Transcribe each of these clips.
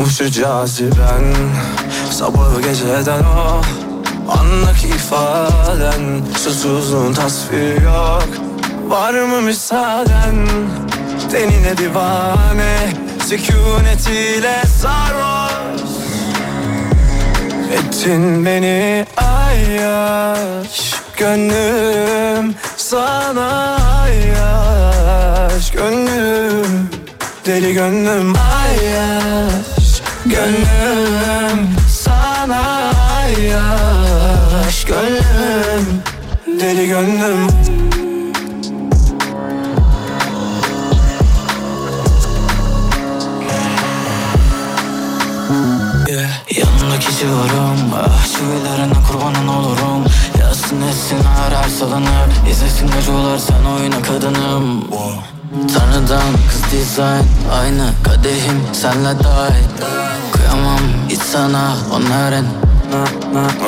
Yokmuş caziben Sabahı geceden o Andaki ifaden. Susuzluğun tasviri yok Var mı müsaaden? Denine divane Sükunetiyle sarhoş. Ettin beni ayyaş Gönlüm sana ayyaş Gönlüm Deli gönlüm ayyaş Gönlüm sana ayyaş Gönlüm Deli gönlüm Yeah. Yanındaki civarım Ah çivilerine kurbanın olurum Yazsın etsin her her salınıp İzlesin gacılar sen oyna kadınım. Wow. Tanrıdan kız dizayn. Aynı kadehim senle dahil Kıyamam hiç sana onların.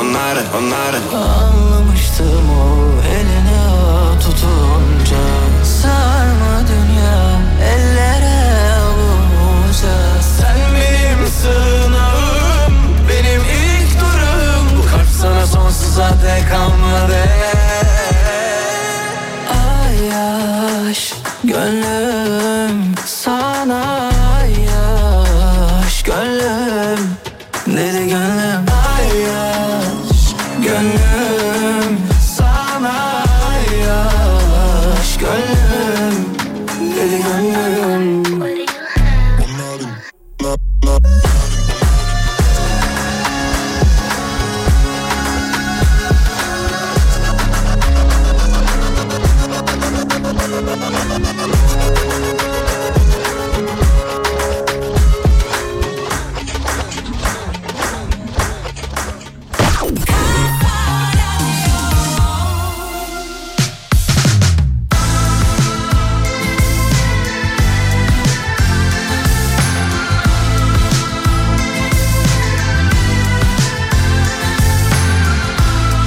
Onları onları Anlamıştım o eline tutunca. Sarma dünya ellere sana sonsuza dek kalmadı. Gönlüm sana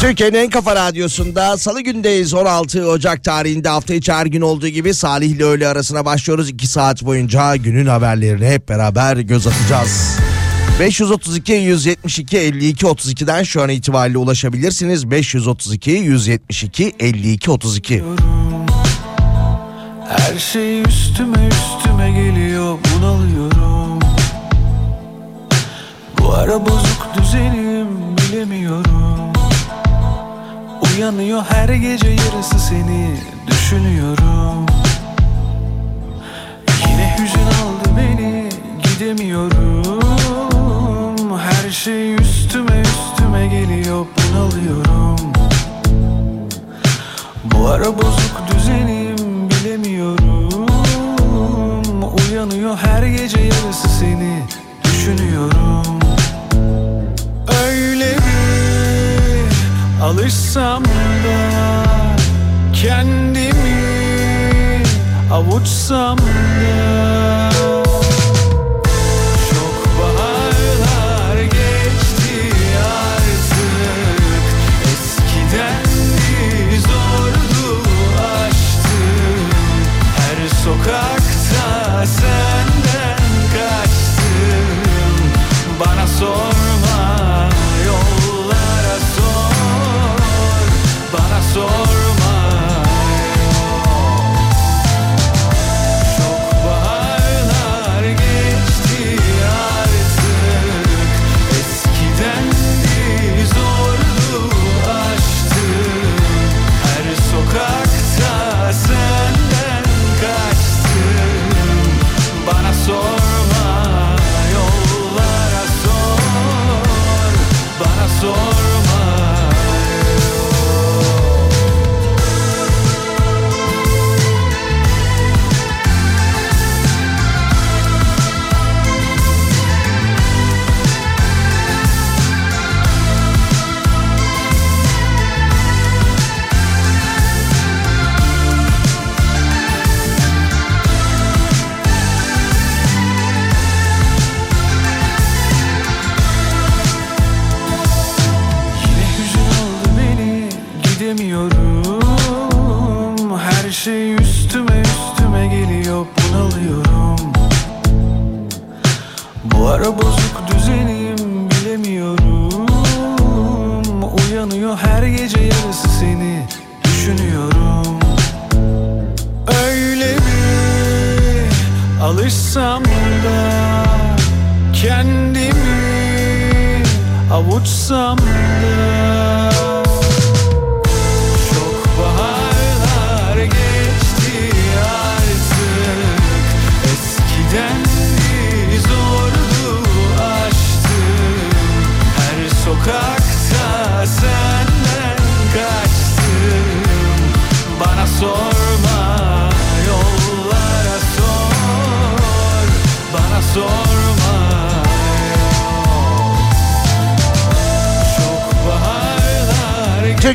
Türkiye'nin en kafa radyosunda salı gündeyiz 16 Ocak tarihinde hafta içi her gün olduğu gibi Salih ile öğle arasına başlıyoruz. 2 saat boyunca günün haberlerini hep beraber göz atacağız. 532 172 52 32'den şu an itibariyle ulaşabilirsiniz. 532 172 52 32. Her şey üstüme üstüme geliyor bunalıyorum Bu ara bozuk düzenim bilemiyorum Uyanıyor her gece yarısı seni düşünüyorum. Yine hüzün aldı beni gidemiyorum. Her şey üstüme üstüme geliyor bunalıyorum. Bu ara bozuk düzenim bilemiyorum. Uyanıyor her gece yarısı seni düşünüyorum. Öyle alışsam da Kendimi avuçsam da Çok baharlar geçti artık. Eskiden zordu aştım Her sokakta senden kaçtım. Bana sorma ara bozuk düzenim bilemiyorum. Uyanıyor her gece yarısı seni düşünüyorum. Öyle mi alışsam da Kendimi avuçsam da. Çok geçti artık. Eskiden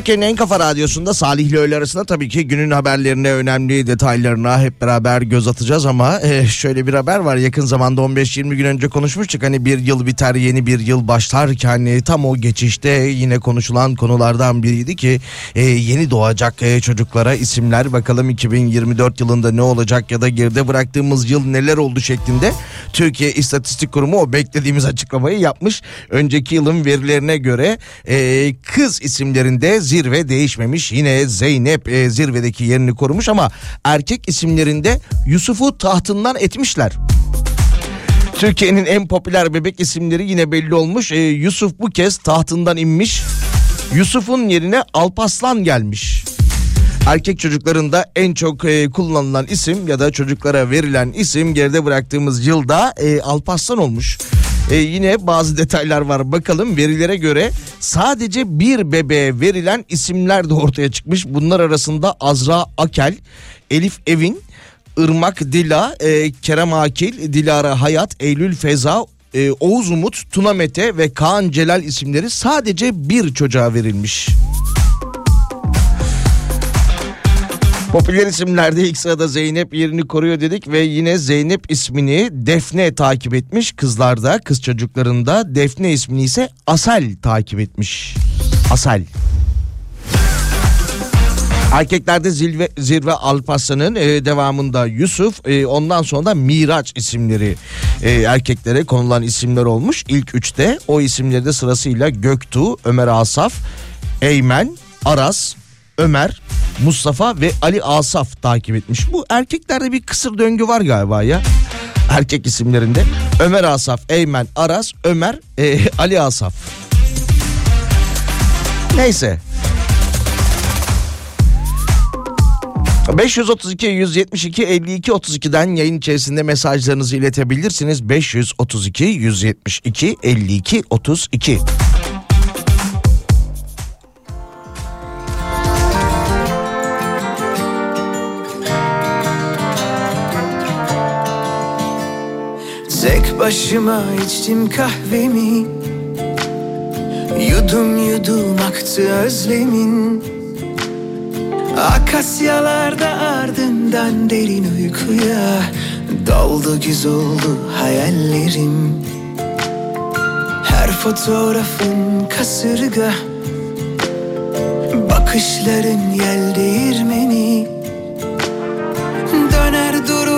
Türkiye'nin en kafa radyosunda Salih öğle arasında tabii ki günün haberlerine önemli detaylarına hep beraber göz atacağız ama e, şöyle bir haber var yakın zamanda 15-20 gün önce konuşmuştuk hani bir yıl biter yeni bir yıl başlarken e, tam o geçişte yine konuşulan konulardan biriydi ki e, yeni doğacak e, çocuklara isimler bakalım 2024 yılında ne olacak ya da geride bıraktığımız yıl neler oldu şeklinde Türkiye İstatistik Kurumu o beklediğimiz açıklamayı yapmış. Önceki yılın verilerine göre e, kız isimlerinde zirve değişmemiş. Yine Zeynep e, zirvedeki yerini korumuş ama erkek isimlerinde Yusuf'u tahtından etmişler. Türkiye'nin en popüler bebek isimleri yine belli olmuş. E, Yusuf bu kez tahtından inmiş. Yusuf'un yerine Alpaslan gelmiş. Erkek çocuklarında en çok e, kullanılan isim ya da çocuklara verilen isim geride bıraktığımız yılda e, Alparslan olmuş. E, yine bazı detaylar var bakalım verilere göre sadece bir bebeğe verilen isimler de ortaya çıkmış. Bunlar arasında Azra Akel, Elif Evin, Irmak Dila, e, Kerem Akil, Dilara Hayat, Eylül Feza, e, Oğuz Umut, Tuna Mete ve Kaan Celal isimleri sadece bir çocuğa verilmiş. Popüler isimlerde ilk sırada Zeynep yerini koruyor dedik ve yine Zeynep ismini Defne takip etmiş. Kızlarda, kız çocuklarında Defne ismini ise Asel takip etmiş. Asel. Erkeklerde zirve, zirve Alparslan'ın e, devamında Yusuf e, ondan sonra da Miraç isimleri e, erkeklere konulan isimler olmuş. İlk üçte o isimleri de sırasıyla Göktuğ, Ömer Asaf, Eymen, Aras, Ömer, Mustafa ve Ali Asaf takip etmiş. Bu erkeklerde bir kısır döngü var galiba ya. Erkek isimlerinde Ömer Asaf, Eymen, Aras, Ömer, e, Ali Asaf. Neyse 532 172 52 32'den yayın içerisinde mesajlarınızı iletebilirsiniz. 532 172 52 32. Tek başıma içtim kahvemi. Yudum yudum aktı özlemin. Akasyalarda ardından derin uykuya Daldı güz oldu hayallerim. Her fotoğrafın kasırga Bakışların yel değirmeni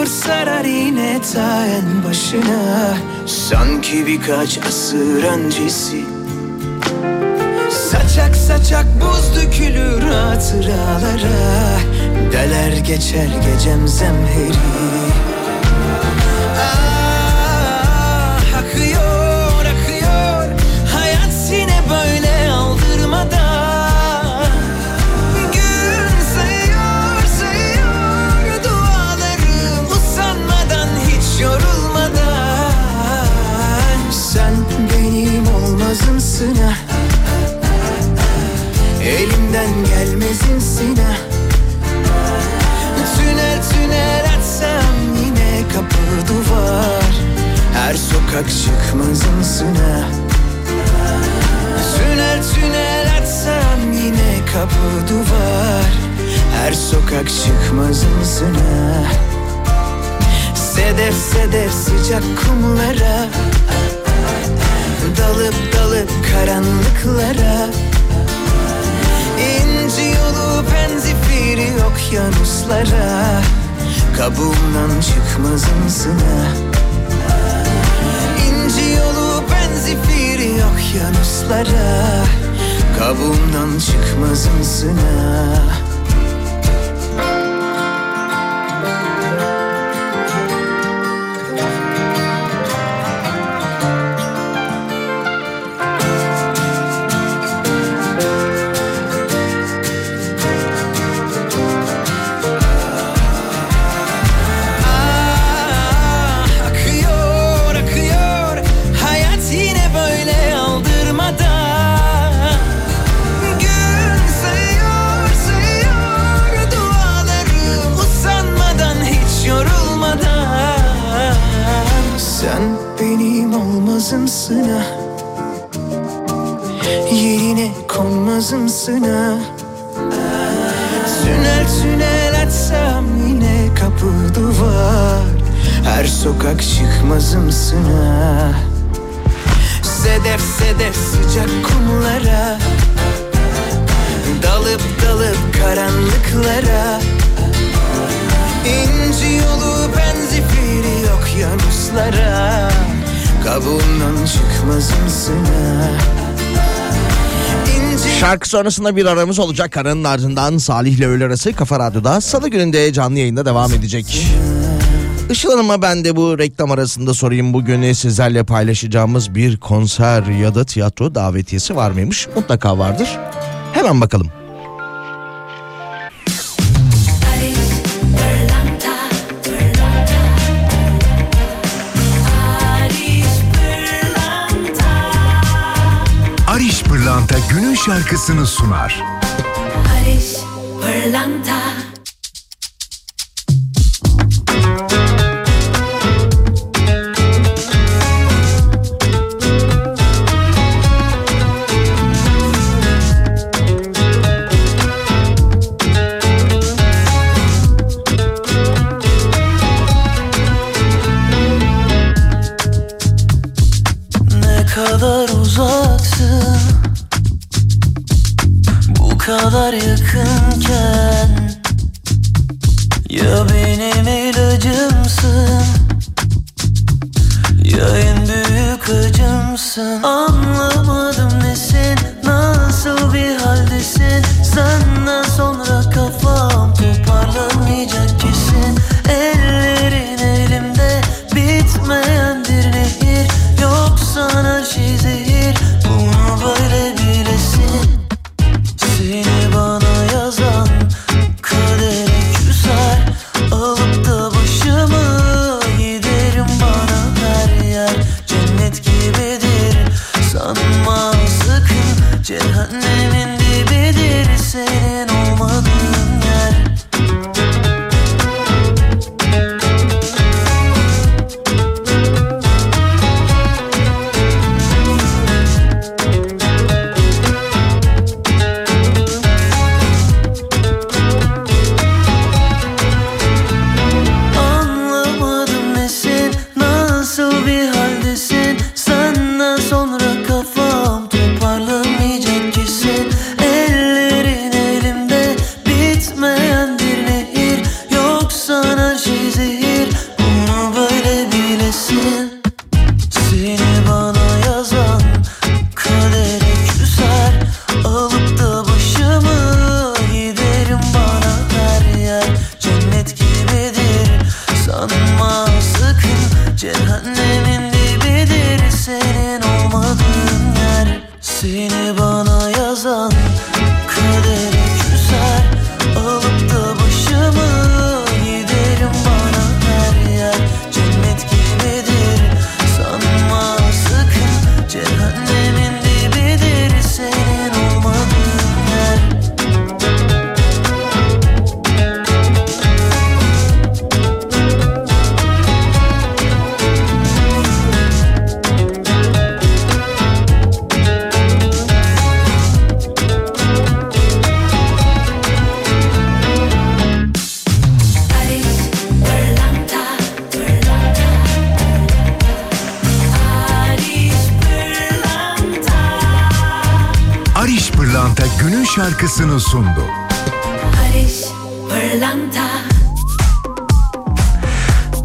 Durur sarar yine ta en başına. Sanki birkaç asır öncesi. Saçak saçak buz dökülür hatıralara. Deler geçer gecem zemheri Elimden gelmezimsin ha Tünel tünel açsam yine kapı duvar. Her sokak çıkmazımsın ha Tünel tünel açsam yine kapı duvar. Her sokak çıkmazımsın ha Sedef sedef sıcak kumlara. Dalıp dalıp karanlıklara benzifiri okyanuslara Kabuğundan çıkmazımsına İnci yolu benzifiri okyanuslara Kabuğundan çıkmazımsına sen benim olmazımsın ah yerine konmazımsın ah Tünel tünel açsam yine kapı duvar. Her sokak çıkmazımsın ha Sedef sedef sıcak kumlara. Dalıp dalıp karanlıklara İnci yolu benzifiri yok yanuslara Kabuğundan çıkmazımsın ha İnci Şarkı sonrasında bir aramız olacak. Karanın ardından Salih ile öğle arası Kafa Radyo'da Salı gününde canlı yayında devam edecek. Işıl Hanım'a ben de bu reklam arasında sorayım. Bugün sizlerle paylaşacağımız bir konser ya da tiyatro davetiyesi var mıymış? Mutlaka vardır. Hemen bakalım. Şarkısını sunar. Barış Thompson. Oh. Şarkısını sundu. Barış Pırlanta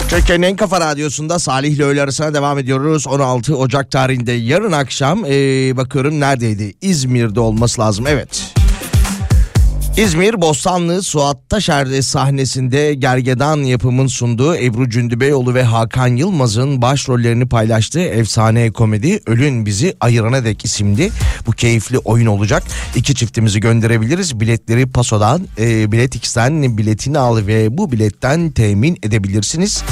Türkiye'nin en kafa radyosunda Salih ile öğle arasına devam ediyoruz. 16 Ocak tarihinde yarın akşam ee, bakıyorum neredeydi? İzmir'de olması lazım evet. İzmir Bostanlı Suat Taşer sahnesinde Gergedan yapımın sunduğu Ebru Cündübeyoğlu ve Hakan Yılmaz'ın başrollerini paylaştığı efsane komedi Ölün Bizi Ayırana Dek isimli bu keyifli oyun olacak. İki çiftimizi gönderebiliriz. Biletleri Paso'dan, e, Bilet X'ten biletini al ve bu biletten temin edebilirsiniz.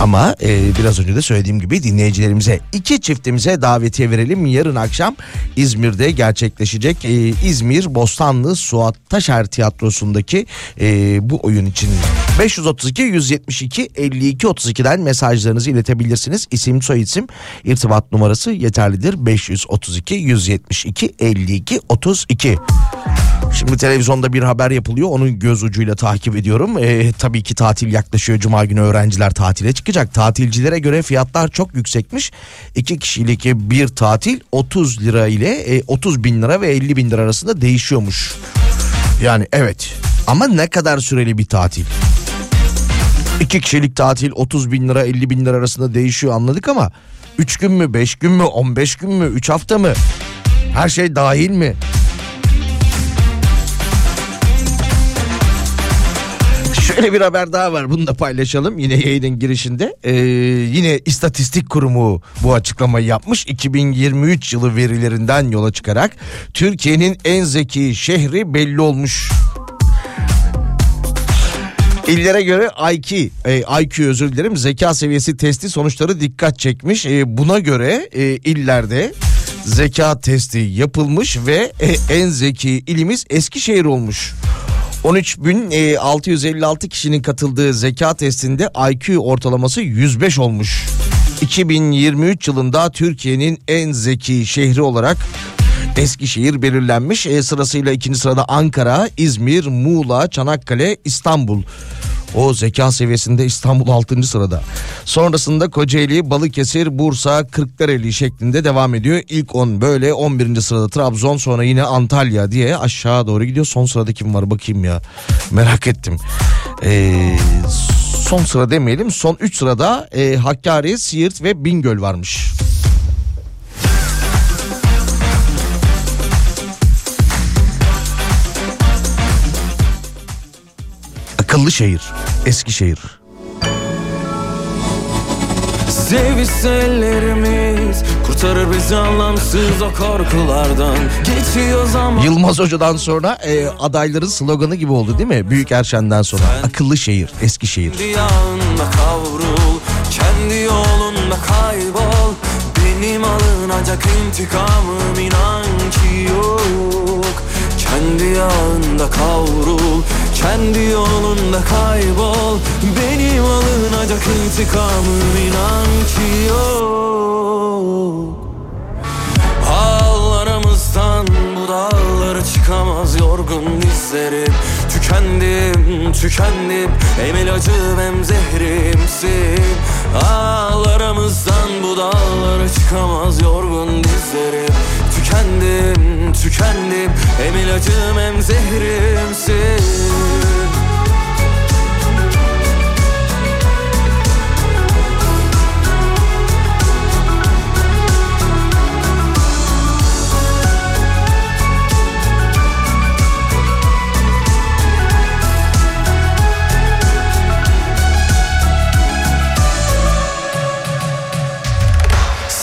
Ama e, biraz önce de söylediğim gibi dinleyicilerimize iki çiftimize davetiye verelim. Yarın akşam İzmir'de gerçekleşecek e, İzmir Bostanlı Suat Taşer Tiyatrosu'ndaki e, bu oyun için 532 172 52 32'den mesajlarınızı iletebilirsiniz. İsim soy isim irtibat numarası yeterlidir. 532 172 52 32. Şimdi televizyonda bir haber yapılıyor. Onun göz ucuyla takip ediyorum. Ee, tabii ki tatil yaklaşıyor. Cuma günü öğrenciler tatile çıkacak. Tatilcilere göre fiyatlar çok yüksekmiş. İki kişilik bir tatil 30 lira ile e, 30 bin lira ve 50 bin lira arasında değişiyormuş. Yani evet ama ne kadar süreli bir tatil? İki kişilik tatil 30 bin lira 50 bin lira arasında değişiyor anladık ama 3 gün mü 5 gün mü 15 gün mü 3 hafta mı? Her şey dahil mi? Şöyle bir haber daha var bunu da paylaşalım yine yayının girişinde. Ee, yine istatistik kurumu bu açıklamayı yapmış. 2023 yılı verilerinden yola çıkarak Türkiye'nin en zeki şehri belli olmuş. İllere göre IQ, e, IQ özür dilerim zeka seviyesi testi sonuçları dikkat çekmiş. E, buna göre e, illerde zeka testi yapılmış ve en zeki ilimiz Eskişehir olmuş. 13.656 kişinin katıldığı zeka testinde IQ ortalaması 105 olmuş. 2023 yılında Türkiye'nin en zeki şehri olarak Eskişehir belirlenmiş. E, sırasıyla ikinci sırada Ankara, İzmir, Muğla, Çanakkale, İstanbul. O zeka seviyesinde İstanbul 6. sırada. Sonrasında Kocaeli, Balıkesir, Bursa, Kırklareli şeklinde devam ediyor. İlk 10 böyle 11. sırada Trabzon sonra yine Antalya diye aşağı doğru gidiyor. Son sırada kim var bakayım ya. Merak ettim. Ee, son sıra demeyelim. Son 3 sırada e, Hakkari, Siirt ve Bingöl varmış. Akıllı şehir, Eskişehir. Ellerimiz Kurtarır bizi anlamsız o korkulardan Geçiyor zaman Yılmaz Hoca'dan sonra e, adayların sloganı gibi oldu değil mi? Büyük Erşen'den sonra. Akıllı şehir, Eskişehir. Kendi yağında kavrul Kendi yolunda kaybol Benim alınacak intikamım inan ki yok Kendi yağında kavrul Kendi yolunda kaybol Benim alınacak intikamım inan ki yok. Ağlarımızdan bu dağlara çıkamaz yorgun dizlerim Tükendim, tükendim. Hem ilacım hem zehrimsin Ağlarımızdan bu dağlara çıkamaz yorgun dizlerim. Tükendim, tükendim. Hem ilacım hem zehrimsin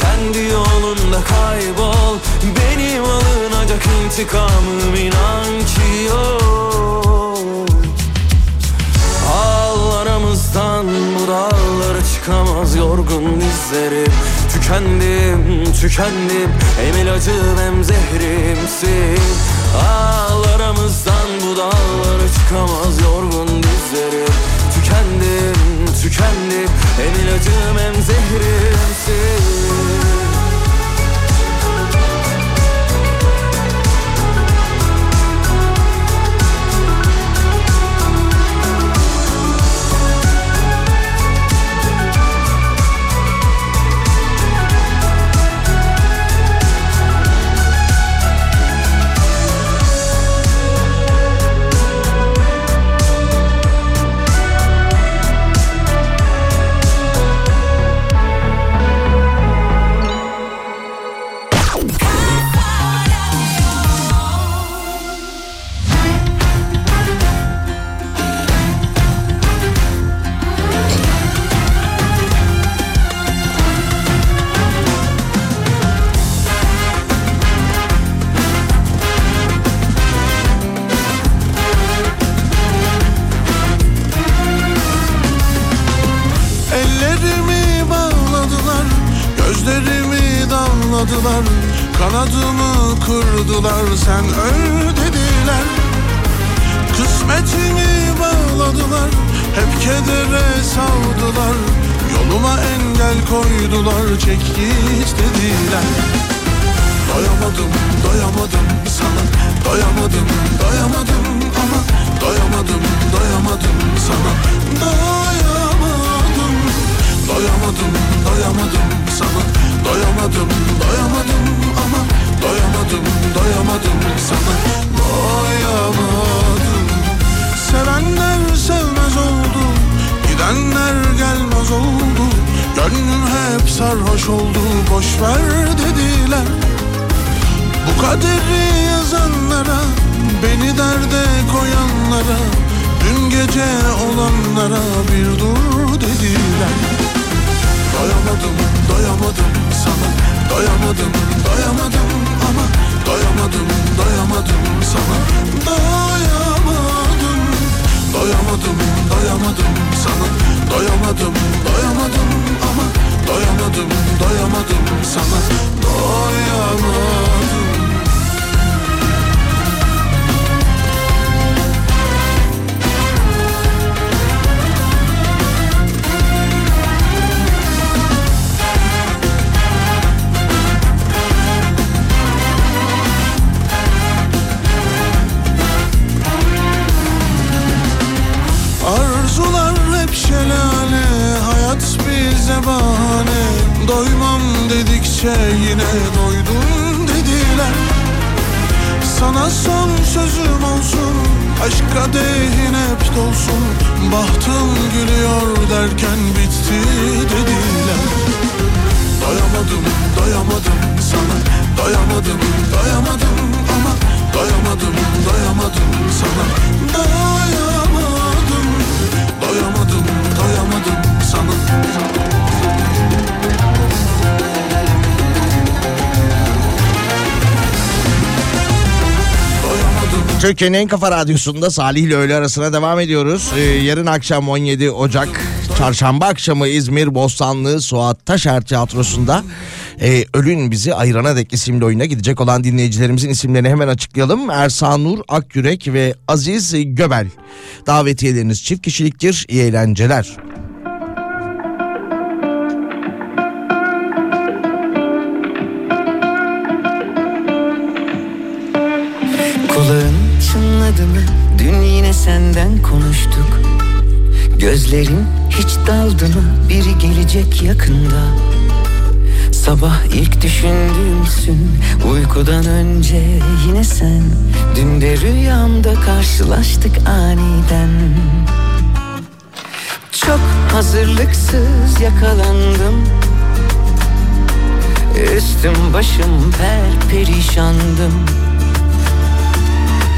Kendi yolunda kaybol. Benim alınacak intikamım inan ki yok. Ağlarımızdan bu dağlara çıkamaz yorgun dizlerim. Tükendim, tükendim. Hem ilacım hem zehrimsin. Ağlarımızdan bu dağlara çıkamaz yorgun dizlerim. Tükendim, tükendim Hem ilacım hem zehrimsin Türkiye'nin en kafa radyosunda Salih ile öğle arasına devam ediyoruz. Ee, yarın akşam 17 Ocak çarşamba akşamı İzmir Bostanlı Suat Taşer Tiyatrosu'nda e, Ölün Bizi Ayırana Dek isimli oyuna gidecek olan dinleyicilerimizin isimlerini hemen açıklayalım. Ersan Nur Akyürek ve Aziz Göbel. Davetiyeleriniz çift kişiliktir. İyi eğlenceler. Senden konuştuk. Gözlerin hiç daldı mı? Biri gelecek yakında. Sabah ilk düşündüğümsün Uykudan önce yine sen Dün de rüyamda karşılaştık aniden Çok hazırlıksız yakalandım Üstüm başım per perişandım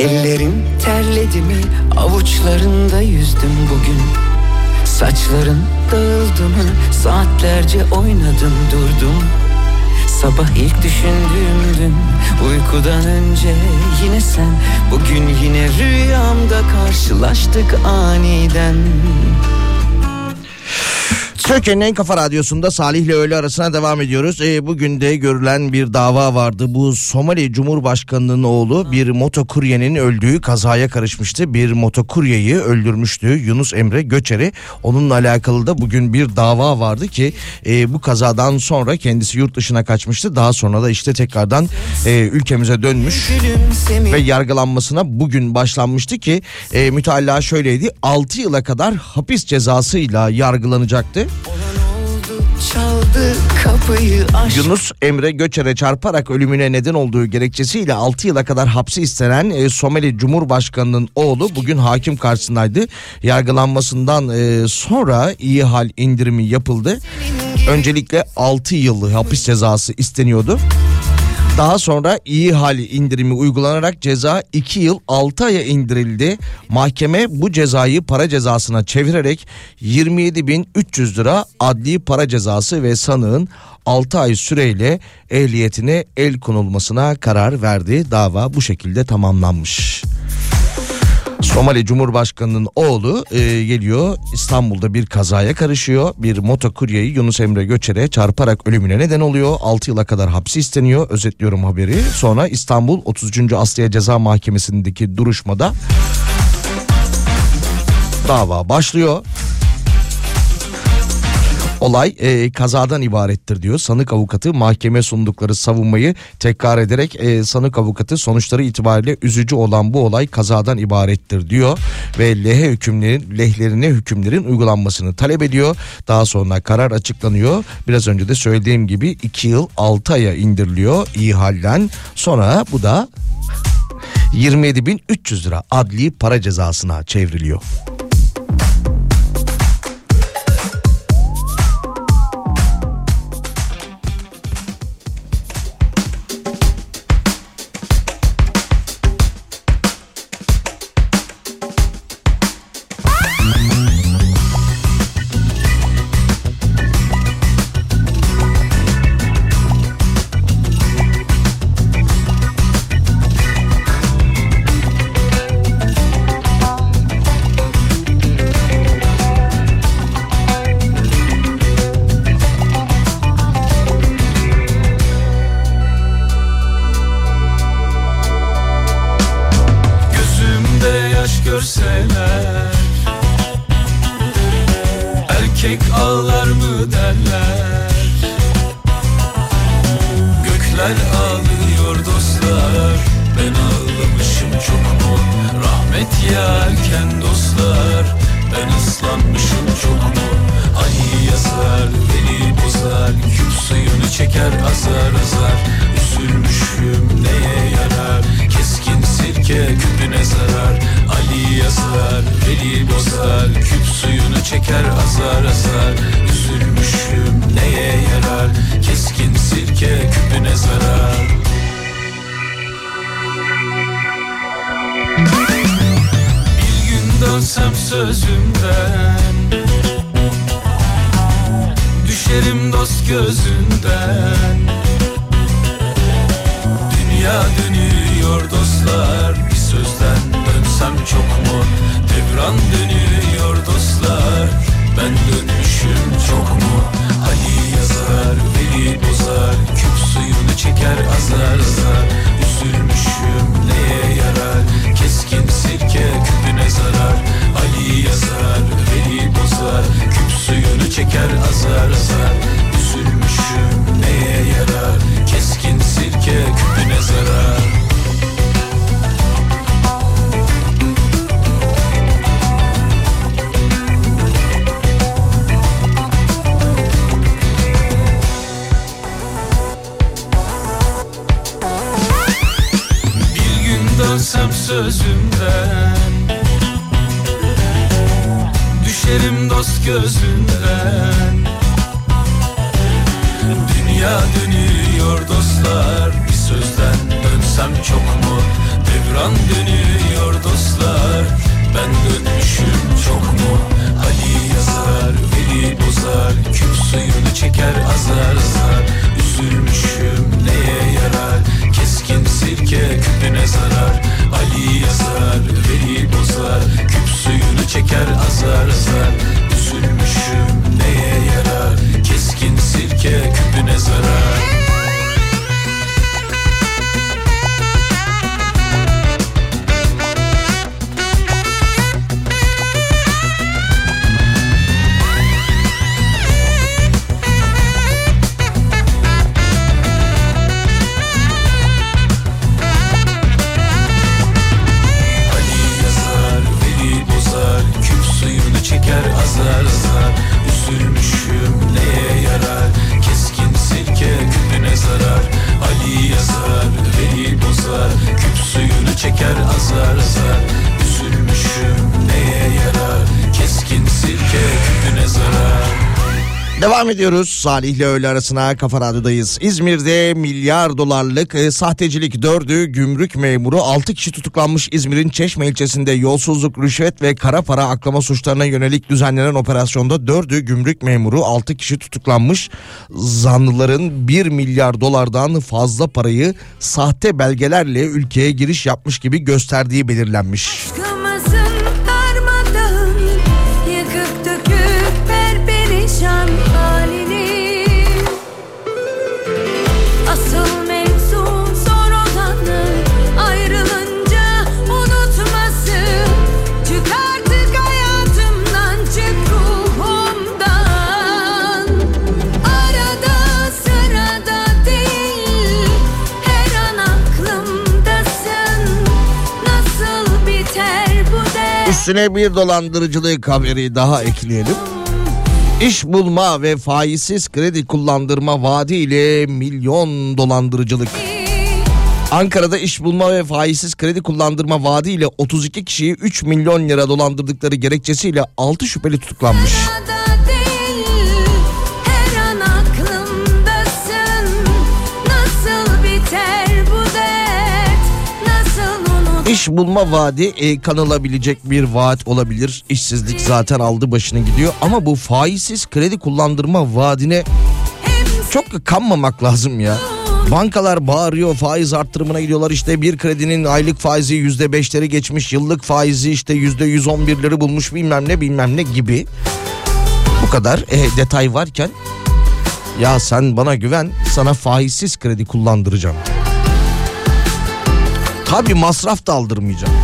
Ellerim terledi mi? Avuçlarında yüzdüm bugün. Saçların dağıldı mı? Saatlerce oynadım durdum. Sabah ilk düşündüğümdün uykudan önce yine sen. Bugün yine rüyamda karşılaştık aniden Türkiye'nin en kafa radyosunda Salih ile öğle arasına devam ediyoruz. Ee, bugün de görülen bir dava vardı. Bu Somali Cumhurbaşkanı'nın oğlu bir motokuryenin öldüğü kazaya karışmıştı. Bir motokuryeyi öldürmüştü Yunus Emre Göçer'i. Onunla alakalı da bugün bir dava vardı ki e, bu kazadan sonra kendisi yurt dışına kaçmıştı. Daha sonra da işte tekrardan e, ülkemize dönmüş ve yargılanmasına bugün başlanmıştı ki e, mütalaa şöyleydi 6 yıla kadar hapis cezasıyla yargılanacaktı. Yunus Emre Göçer'e çarparak ölümüne neden olduğu gerekçesiyle 6 yıla kadar hapsi istenen e, Somali Cumhurbaşkanı'nın oğlu bugün hakim karşısındaydı. Yargılanmasından e, sonra iyi hal indirimi yapıldı. Öncelikle 6 yıl hapis cezası isteniyordu. Daha sonra iyi hal indirimi uygulanarak ceza 2 yıl 6 aya indirildi. Mahkeme bu cezayı para cezasına çevirerek 27.300 lira adli para cezası ve sanığın 6 ay süreyle ehliyetine el konulmasına karar verdi. Dava bu şekilde tamamlanmış. Somali Cumhurbaşkanı'nın oğlu e, geliyor İstanbul'da bir kazaya karışıyor. Bir motokuryeyi Yunus Emre Göçer'e çarparak ölümüne neden oluyor. 6 yıla kadar hapsi isteniyor. Özetliyorum haberi. Sonra İstanbul 33. Asliye Ceza Mahkemesi'ndeki duruşmada dava başlıyor. Olay e, kazadan ibarettir diyor. Sanık avukatı mahkeme sundukları savunmayı tekrar ederek e, sanık avukatı sonuçları itibariyle üzücü olan bu olay kazadan ibarettir diyor ve lehe hükümlerin lehlerine hükümlerin uygulanmasını talep ediyor. Daha sonra karar açıklanıyor. Biraz önce de söylediğim gibi 2 yıl 6 aya indiriliyor iyi halden. Sonra bu da 27.300 lira adli para cezasına çevriliyor. Dost gözünden Dünya dönüyor dostlar Bir sözden dönsem çok mu? Devran dönüyor dostlar Ben dönmüşüm çok mu? Ali yazar, Veli bozar Küp suyunu çeker azar azar. Üzülmüşüm neye yarar? Keskin sirke küpüne zarar. Ali yazar, Veli bozar Küp suyunu çeker azar azar neye yarar? Keskin sirke küpüne zarar? Bir gün dönsem sözümden Düşerim dost gözünden Dünya dönüyor dostlar. Bir sözden dönsem çok mu? Devran dönüyor dostlar. Ben dönmüşüm çok mu? Ali yazar, Veli bozar. Küp suyunu çeker azar azar. Üzülmüşüm neye yarar? Keskin sirke küpüne zarar. Ali yazar, Veli bozar. Küp suyunu çeker azar azar Üzülmüşüm neye yarar? Keskin sirke küpüne zarar Devam ediyoruz. Salih ile öğle arasına Kafa Radyo'dayız. İzmir'de milyar dolarlık e, sahtecilik dördü gümrük memuru 6 kişi tutuklanmış İzmir'in Çeşme ilçesinde yolsuzluk, rüşvet ve kara para aklama suçlarına yönelik düzenlenen operasyonda dördü gümrük memuru 6 kişi tutuklanmış. Zanlıların 1 milyar dolardan fazla parayı sahte belgelerle ülkeye giriş yapmış gibi gösterdiği belirlenmiş. Aşkımızın Üstüne bir dolandırıcılık haberi daha ekleyelim. İş bulma ve faizsiz kredi kullandırma vaadiyle milyon dolandırıcılık. Ankara'da iş bulma ve faizsiz kredi kullandırma vaadiyle 32 kişiyi 3 milyon lira dolandırdıkları gerekçesiyle 6 şüpheli tutuklanmış. Arada İş bulma vaadi e, kanılabilecek bir vaat olabilir. İşsizlik zaten aldı başını gidiyor ama bu faizsiz kredi kullandırma vaadine çok kanmamak lazım ya. Bankalar bağırıyor faiz arttırımına gidiyorlar işte bir kredinin aylık faizi yüzde beşleri geçmiş yıllık faizi işte yüzde yüz on birleri bulmuş bilmem ne bilmem ne gibi. Bu kadar e, detay varken ya sen bana güven sana faizsiz kredi kullandıracağım. Tabi masraf da aldırmayacağım.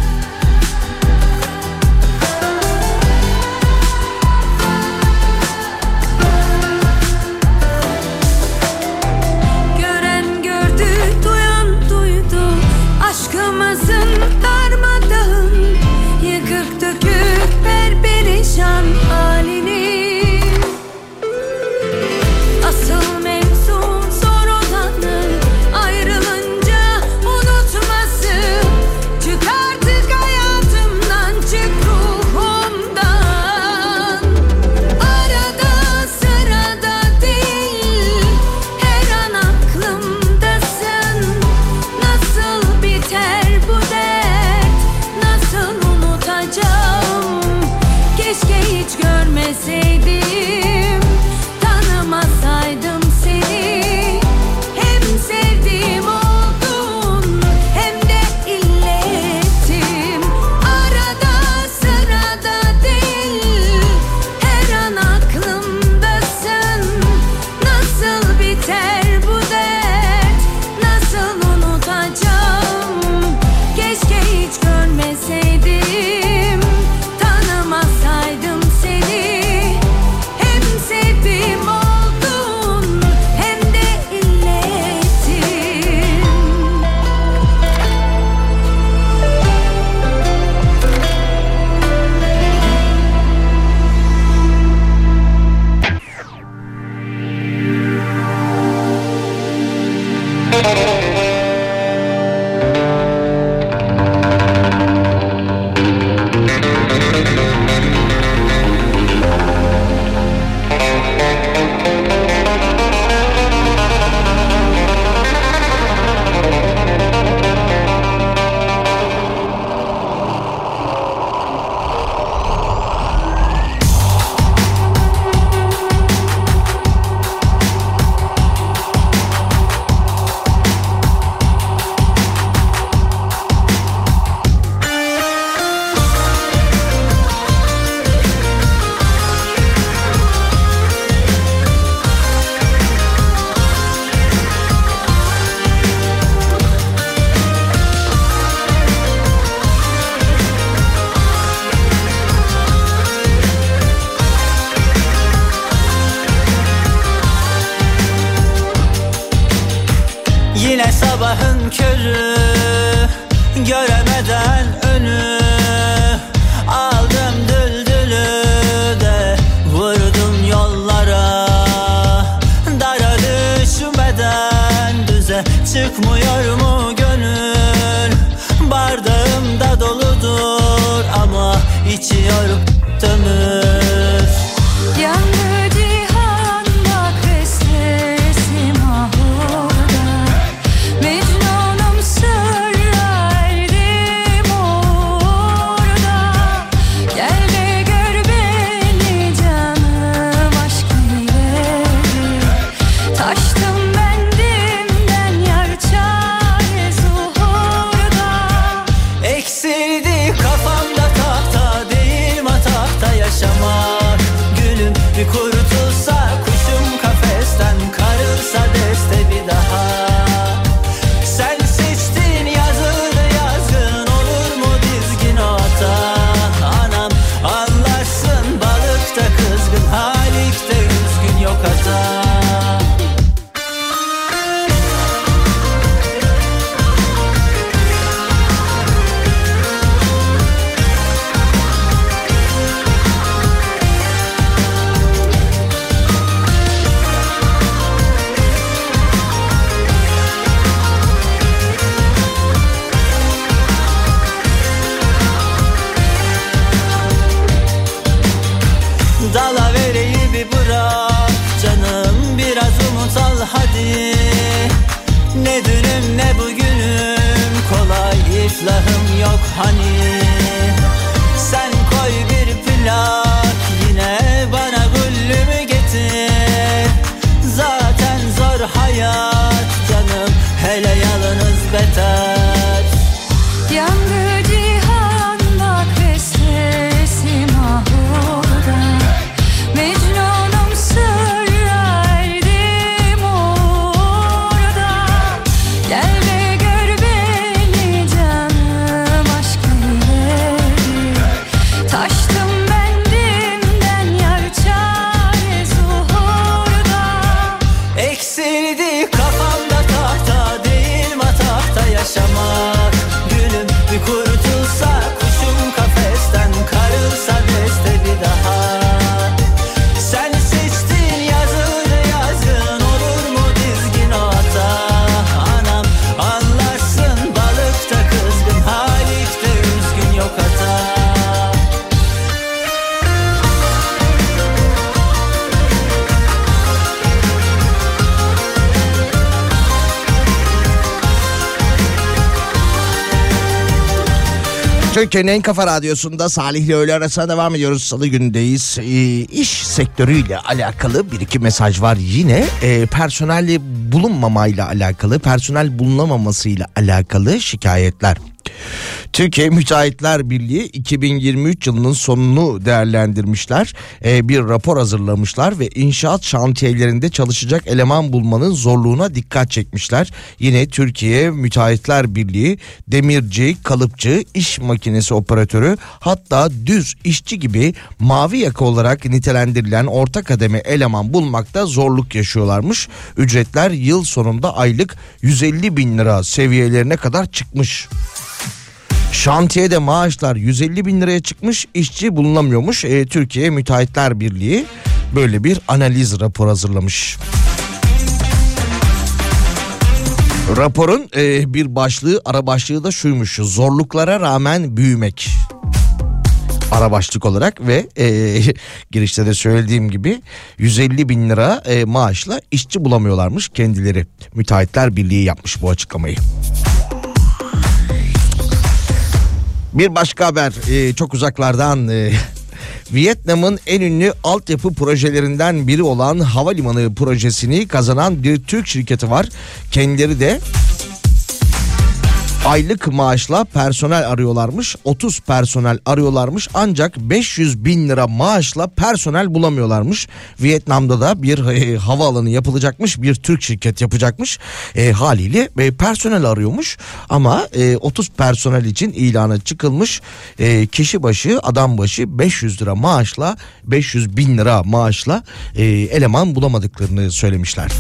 Türkiye'nin en kafa radyosunda Salih ile öğle arasına devam ediyoruz. Salı günündeyiz. Ee, iş sektörüyle alakalı bir iki mesaj var yine. Ee, personel bulunmamayla alakalı, personel bulunamamasıyla alakalı şikayetler. Türkiye Müteahhitler Birliği 2023 yılının sonunu değerlendirmişler. Ee, bir rapor hazırlamışlar ve inşaat şantiyelerinde çalışacak eleman bulmanın zorluğuna dikkat çekmişler. Yine Türkiye Müteahhitler Birliği demirci, kalıpçı, iş makinesi operatörü hatta düz işçi gibi mavi yaka olarak nitelendirilen orta kademe eleman bulmakta zorluk yaşıyorlarmış. Ücretler yıl sonunda aylık 150 bin lira seviyelerine kadar çıkmış. Şantiyede maaşlar 150 bin liraya çıkmış işçi bulunamıyormuş. Ee, Türkiye Müteahhitler Birliği böyle bir analiz rapor hazırlamış. Raporun e, bir başlığı ara başlığı da şuymuş zorluklara rağmen büyümek ara başlık olarak ve e, girişte de söylediğim gibi 150 bin lira e, maaşla işçi bulamıyorlarmış kendileri. Müteahhitler Birliği yapmış bu açıklamayı. Bir başka haber e, çok uzaklardan e, Vietnam'ın en ünlü altyapı projelerinden biri olan havalimanı projesini kazanan bir Türk şirketi var. Kendileri de aylık maaşla personel arıyorlarmış 30 personel arıyorlarmış ancak 500 bin lira maaşla personel bulamıyorlarmış. Vietnam'da da bir e, havaalanı yapılacakmış bir Türk şirket yapacakmış. E, haliyle e, personel arıyormuş ama e, 30 personel için ilanı çıkılmış. E, kişi başı adam başı 500 lira maaşla 500 bin lira maaşla e, eleman bulamadıklarını söylemişler.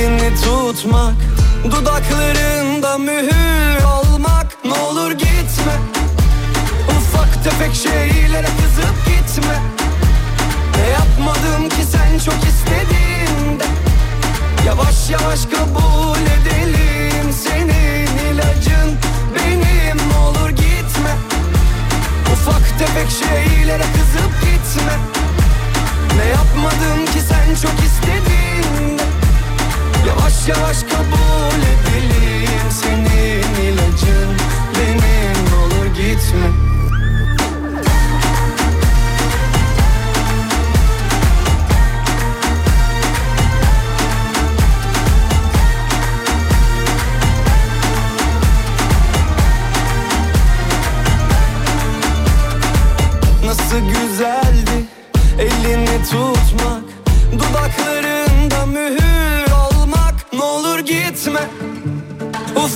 Elini tutmak Dudaklarında mühür olmak Ne olur gitme Ufak tefek şeylere kızıp gitme. Ne yapmadım ki sen çok istediğinde? Yavaş yavaş kabul edelim Senin ilacın benim. Ne olur gitme Ufak tefek şeylere kızıp gitme. Ne yapmadım ki sen çok istediğinde Yavaş yavaş kabul edelim Senin ilacın. Benim olur gitme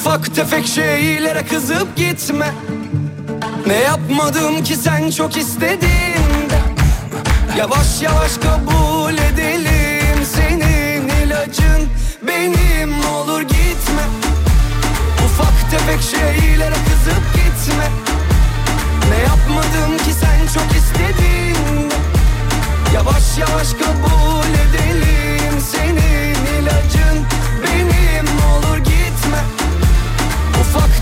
Ufak tefek şeylere kızıp gitme. Ne yapmadım ki sen çok istediğinde Yavaş yavaş kabul edelim Senin ilacın. Benim olur gitme. Ufak tefek şeylere kızıp gitme. Ne yapmadım ki sen çok istediğinde Yavaş yavaş kabul edelim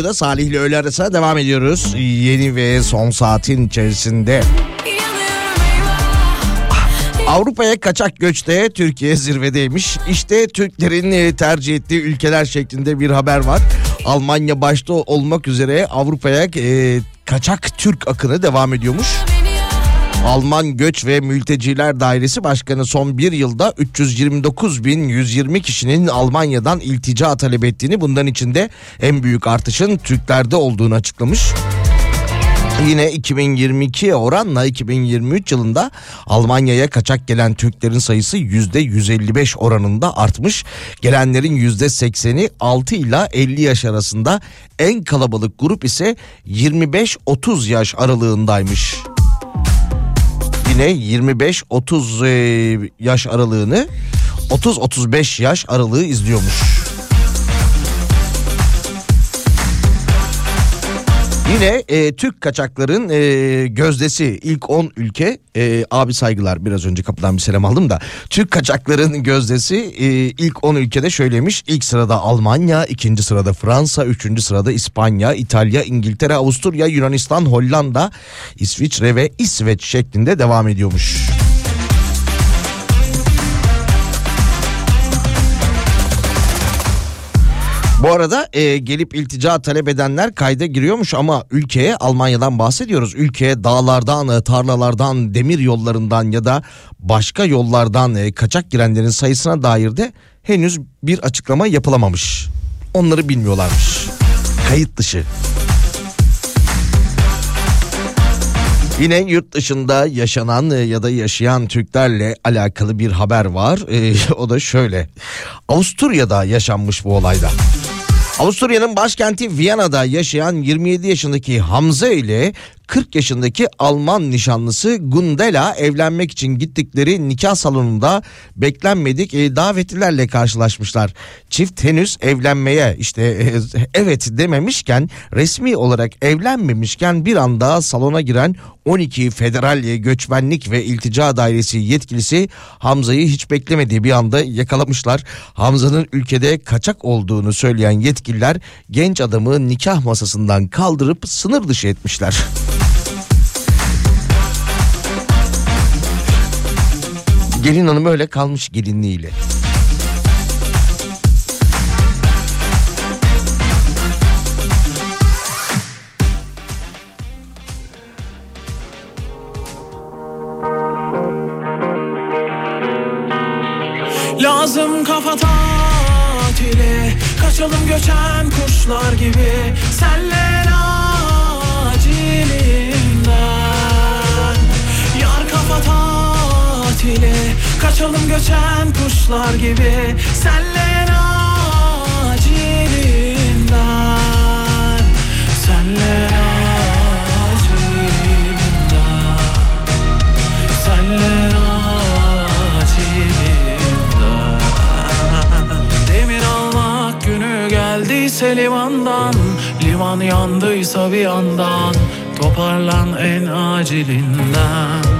Radyo'da Salih ile öğle arasına devam ediyoruz. Yeni ve son saatin içerisinde. Avrupa'ya kaçak göçte Türkiye zirvedeymiş. İşte Türklerin e, tercih ettiği ülkeler şeklinde bir haber var. Almanya başta olmak üzere Avrupa'ya e, kaçak Türk akını devam ediyormuş. Alman Göç ve Mülteciler Dairesi Başkanı son bir yılda 329.120 kişinin Almanya'dan iltica talep ettiğini bundan içinde en büyük artışın Türklerde olduğunu açıklamış. Yine 2022 oranla 2023 yılında Almanya'ya kaçak gelen Türklerin sayısı %155 oranında artmış. Gelenlerin %80'i 6 ile 50 yaş arasında en kalabalık grup ise 25-30 yaş aralığındaymış. Yine 25-30 e, yaş aralığını 30-35 yaş aralığı izliyormuş. Yine e, Türk kaçakların e, gözdesi ilk 10 ülke. E, abi saygılar biraz önce kapıdan bir selam aldım da. Türk kaçakların gözdesi e, ilk 10 ülkede şöylemiş ilk sırada Almanya ikinci sırada Fransa üçüncü sırada İspanya İtalya İngiltere Avusturya Yunanistan Hollanda İsviçre ve İsveç şeklinde devam ediyormuş. Bu arada e, gelip iltica talep edenler kayda giriyormuş ama ülkeye Almanya'dan bahsediyoruz. Ülkeye dağlardan, e, tarlalardan, demir yollarından ya da başka yollardan e, kaçak girenlerin sayısına dair de henüz bir açıklama yapılamamış. Onları bilmiyorlarmış. Kayıt dışı. Yine yurt dışında yaşanan e, ya da yaşayan Türklerle alakalı bir haber var. E, o da şöyle. Avusturya'da yaşanmış bu olayda. Avusturya'nın başkenti Viyana'da yaşayan 27 yaşındaki Hamza ile 40 yaşındaki Alman nişanlısı Gundela evlenmek için gittikleri nikah salonunda beklenmedik e, davetlilerle karşılaşmışlar. Çift henüz evlenmeye işte e, evet dememişken resmi olarak evlenmemişken bir anda salona giren 12 federal göçmenlik ve iltica dairesi yetkilisi Hamza'yı hiç beklemediği bir anda yakalamışlar. Hamza'nın ülkede kaçak olduğunu söyleyen yetkililer genç adamı nikah masasından kaldırıp sınır dışı etmişler. Gelin hanım öyle kalmış gelinliğiyle. Lazım kafa tatili Kaçalım göçen kuşlar gibi Senle acilinden tatili Kaçalım göçen kuşlar gibi. Senle acilinden Senle acilinden Senle acilinden Demir almak günü geldiyse limandan Liman yandıysa bir yandan. Toparlan en acilinden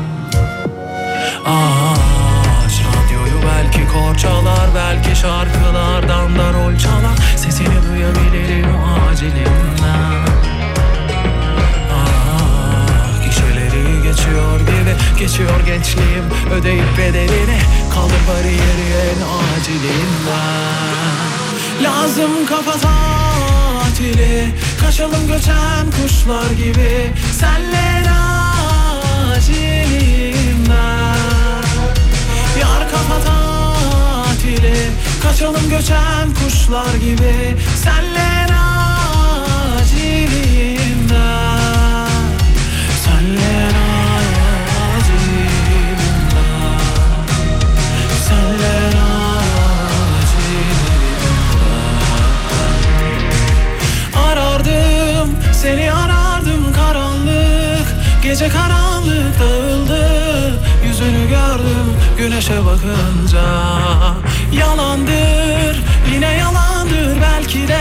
Aç radyoyu belki korçalar Belki şarkılardan da rol çalar. Sesini duyabilirim acilinden Ah, Gişeleri geçiyor gibi Geçiyor gençliğim. Ödeyip bedelini Kaldır bariyeri en acilinden Lazım kafa tatili Kaçalım göçen kuşlar gibi. Senle Kafa tatili Kaçalım göçen kuşlar gibi. Senle acilinden Senle acilinden Senle acilinden Arardım seni arardım karanlık. Gece karanlık dağıldı Yüzünü gördüm güneşe bakınca. Yalandır yine yalandır belki de.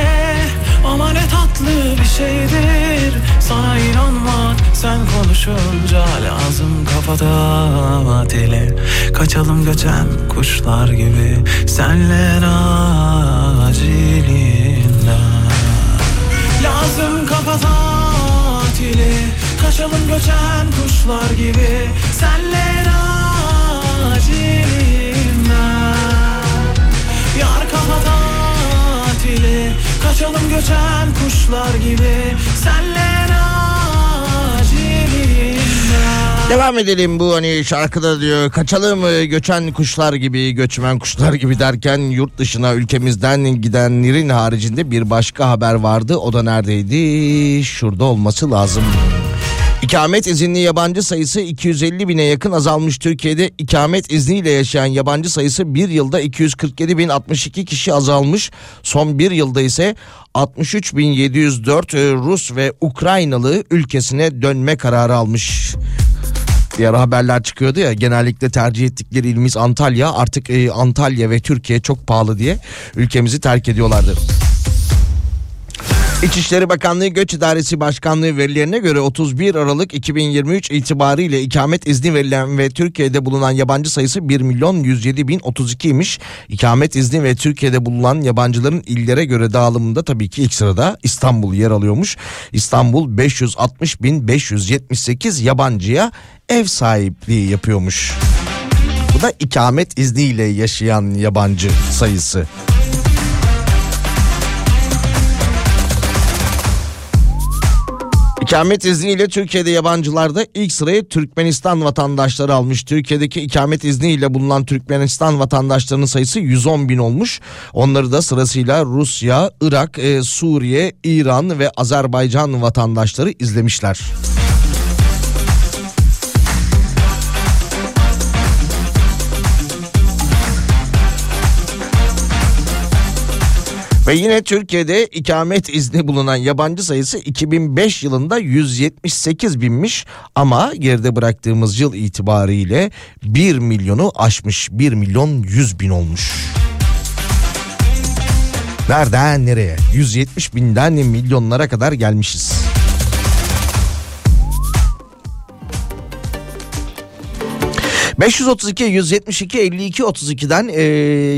Ama ne tatlı bir şeydir. Sana inanmak sen konuşunca Lazım kafada dili Kaçalım göçen kuşlar gibi Senle acilinden Lazım kafa tatili Kaçalım göçen kuşlar gibi Senle acilinden Yar kafa tatili Kaçalım göçen kuşlar gibi. Senle Devam edelim bu hani şarkıda diyor kaçalım e, göçen kuşlar gibi göçmen kuşlar gibi derken yurt dışına ülkemizden gidenlerin haricinde bir başka haber vardı. O da neredeydi? Şurada olması lazım. İkamet izinli yabancı sayısı 250 bine yakın azalmış. Türkiye'de ikamet izniyle yaşayan yabancı sayısı bir yılda 247 bin 62 kişi azalmış. Son bir yılda ise 63.704 e, Rus ve Ukraynalı ülkesine dönme kararı almış. Diğer haberler çıkıyordu ya genellikle tercih ettikleri ilimiz Antalya artık e, Antalya ve Türkiye çok pahalı diye ülkemizi terk ediyorlardı. İçişleri Bakanlığı Göç İdaresi Başkanlığı verilerine göre 31 Aralık 2023 itibariyle ikamet izni verilen ve Türkiye'de bulunan yabancı sayısı 1 milyon 107 bin 32 imiş. İkamet izni ve Türkiye'de bulunan yabancıların illere göre dağılımında tabii ki ilk sırada İstanbul yer alıyormuş. İstanbul 560 bin 578 yabancıya ev sahipliği yapıyormuş. Bu da ikamet izniyle yaşayan yabancı sayısı. İkamet izniyle Türkiye'de yabancılarda ilk sırayı Türkmenistan vatandaşları almış. Türkiye'deki ikamet izniyle bulunan Türkmenistan vatandaşlarının sayısı 110 bin olmuş. Onları da sırasıyla Rusya, Irak, e, Suriye, İran ve Azerbaycan vatandaşları izlemişler. Ve yine Türkiye'de ikamet izni bulunan yabancı sayısı 2005 yılında 178 binmiş ama geride bıraktığımız yıl itibariyle 1 milyonu aşmış 1 milyon 100 bin olmuş. Nereden nereye? 170 binden milyonlara kadar gelmişiz. 532 172 52 32'den e,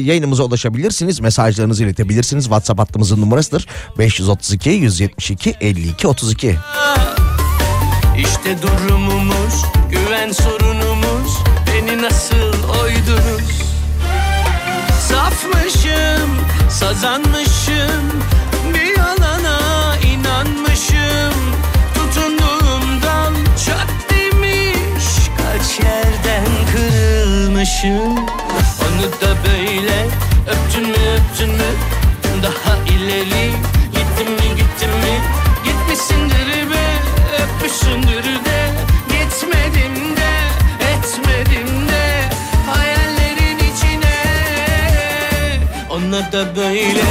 yayınımıza ulaşabilirsiniz. Mesajlarınızı iletebilirsiniz. WhatsApp hattımızın numarasıdır. 532 172 52 32. İşte durumumuz, güven sorunumuz, beni nasıl oydunuz? Safmışım, sazanmışım, kırılmışım. Onu da böyle öptün mü öptün mü, daha ileri gittin mi gittin mi, gitmişsindir be, öpmüşsündür de, gitmedim de, etmedim de, hayallerin içine. Ona da böyle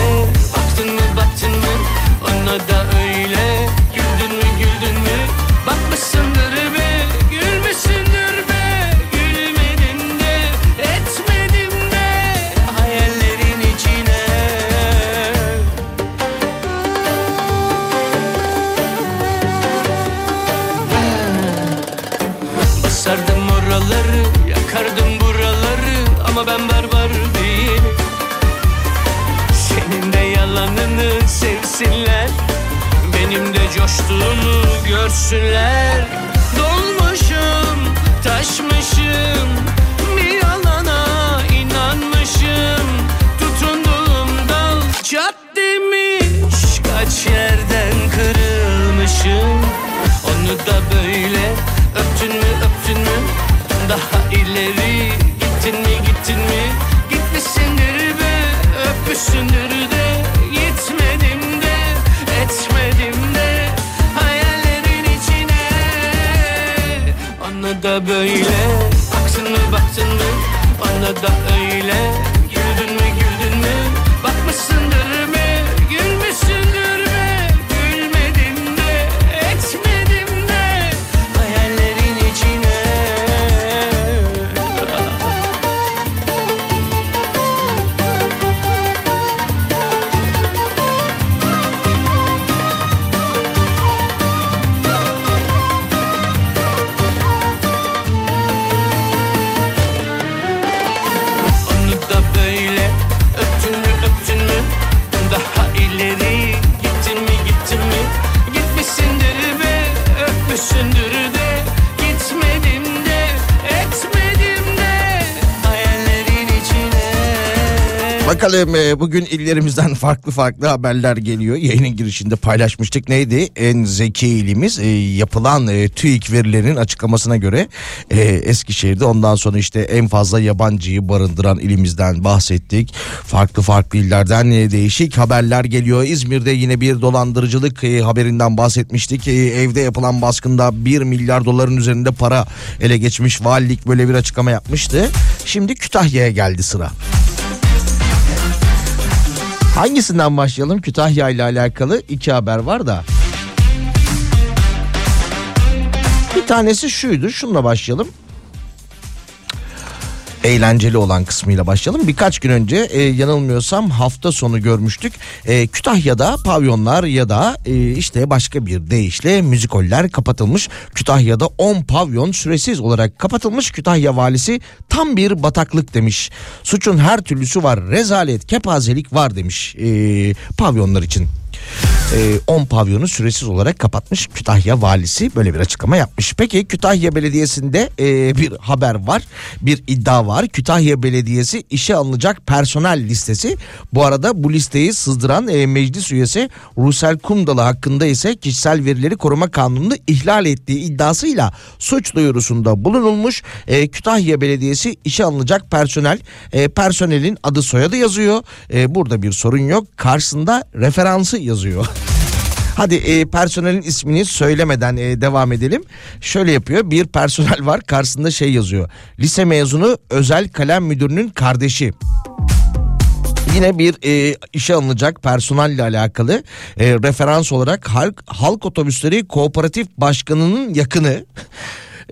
bugün illerimizden farklı farklı haberler geliyor. Yayının girişinde paylaşmıştık. Neydi? En zeki ilimiz e, yapılan e, TÜİK verilerinin açıklamasına göre e, Eskişehir'de ondan sonra işte en fazla yabancıyı barındıran ilimizden bahsettik. Farklı farklı illerden e, değişik haberler geliyor. İzmir'de yine bir dolandırıcılık e, haberinden bahsetmiştik. E, evde yapılan baskında 1 milyar doların üzerinde para ele geçmiş. Valilik böyle bir açıklama yapmıştı. Şimdi Kütahya'ya geldi sıra. Hangisinden başlayalım? Kütahya ile alakalı iki haber var da. Bir tanesi şuydu. Şununla başlayalım. Eğlenceli olan kısmıyla başlayalım. Birkaç gün önce e, yanılmıyorsam hafta sonu görmüştük. E, Kütahya'da pavyonlar ya da e, işte başka bir deyişle müzikoller kapatılmış. Kütahya'da 10 pavyon süresiz olarak kapatılmış. Kütahya valisi tam bir bataklık demiş. Suçun her türlüsü var. Rezalet, kepazelik var demiş e, pavyonlar için. 10 pavyonu süresiz olarak kapatmış Kütahya valisi böyle bir açıklama yapmış. Peki Kütahya Belediyesi'nde e, bir haber var bir iddia var. Kütahya Belediyesi işe alınacak personel listesi. Bu arada bu listeyi sızdıran e, meclis üyesi Rusel Kumdalı hakkında ise kişisel verileri koruma kanununu ihlal ettiği iddiasıyla suç duyurusunda bulunulmuş. E, Kütahya Belediyesi işe alınacak personel personelin adı soyadı yazıyor. Burada bir sorun yok. Karşısında referansı yazıyor. Hadi e, personelin ismini söylemeden e, devam edelim. Şöyle yapıyor. Bir personel var karşısında şey yazıyor. Lise mezunu özel kalem müdürünün kardeşi. Yine bir e, işe alınacak personelle alakalı e, referans olarak halk, halk otobüsleri kooperatif başkanının yakını.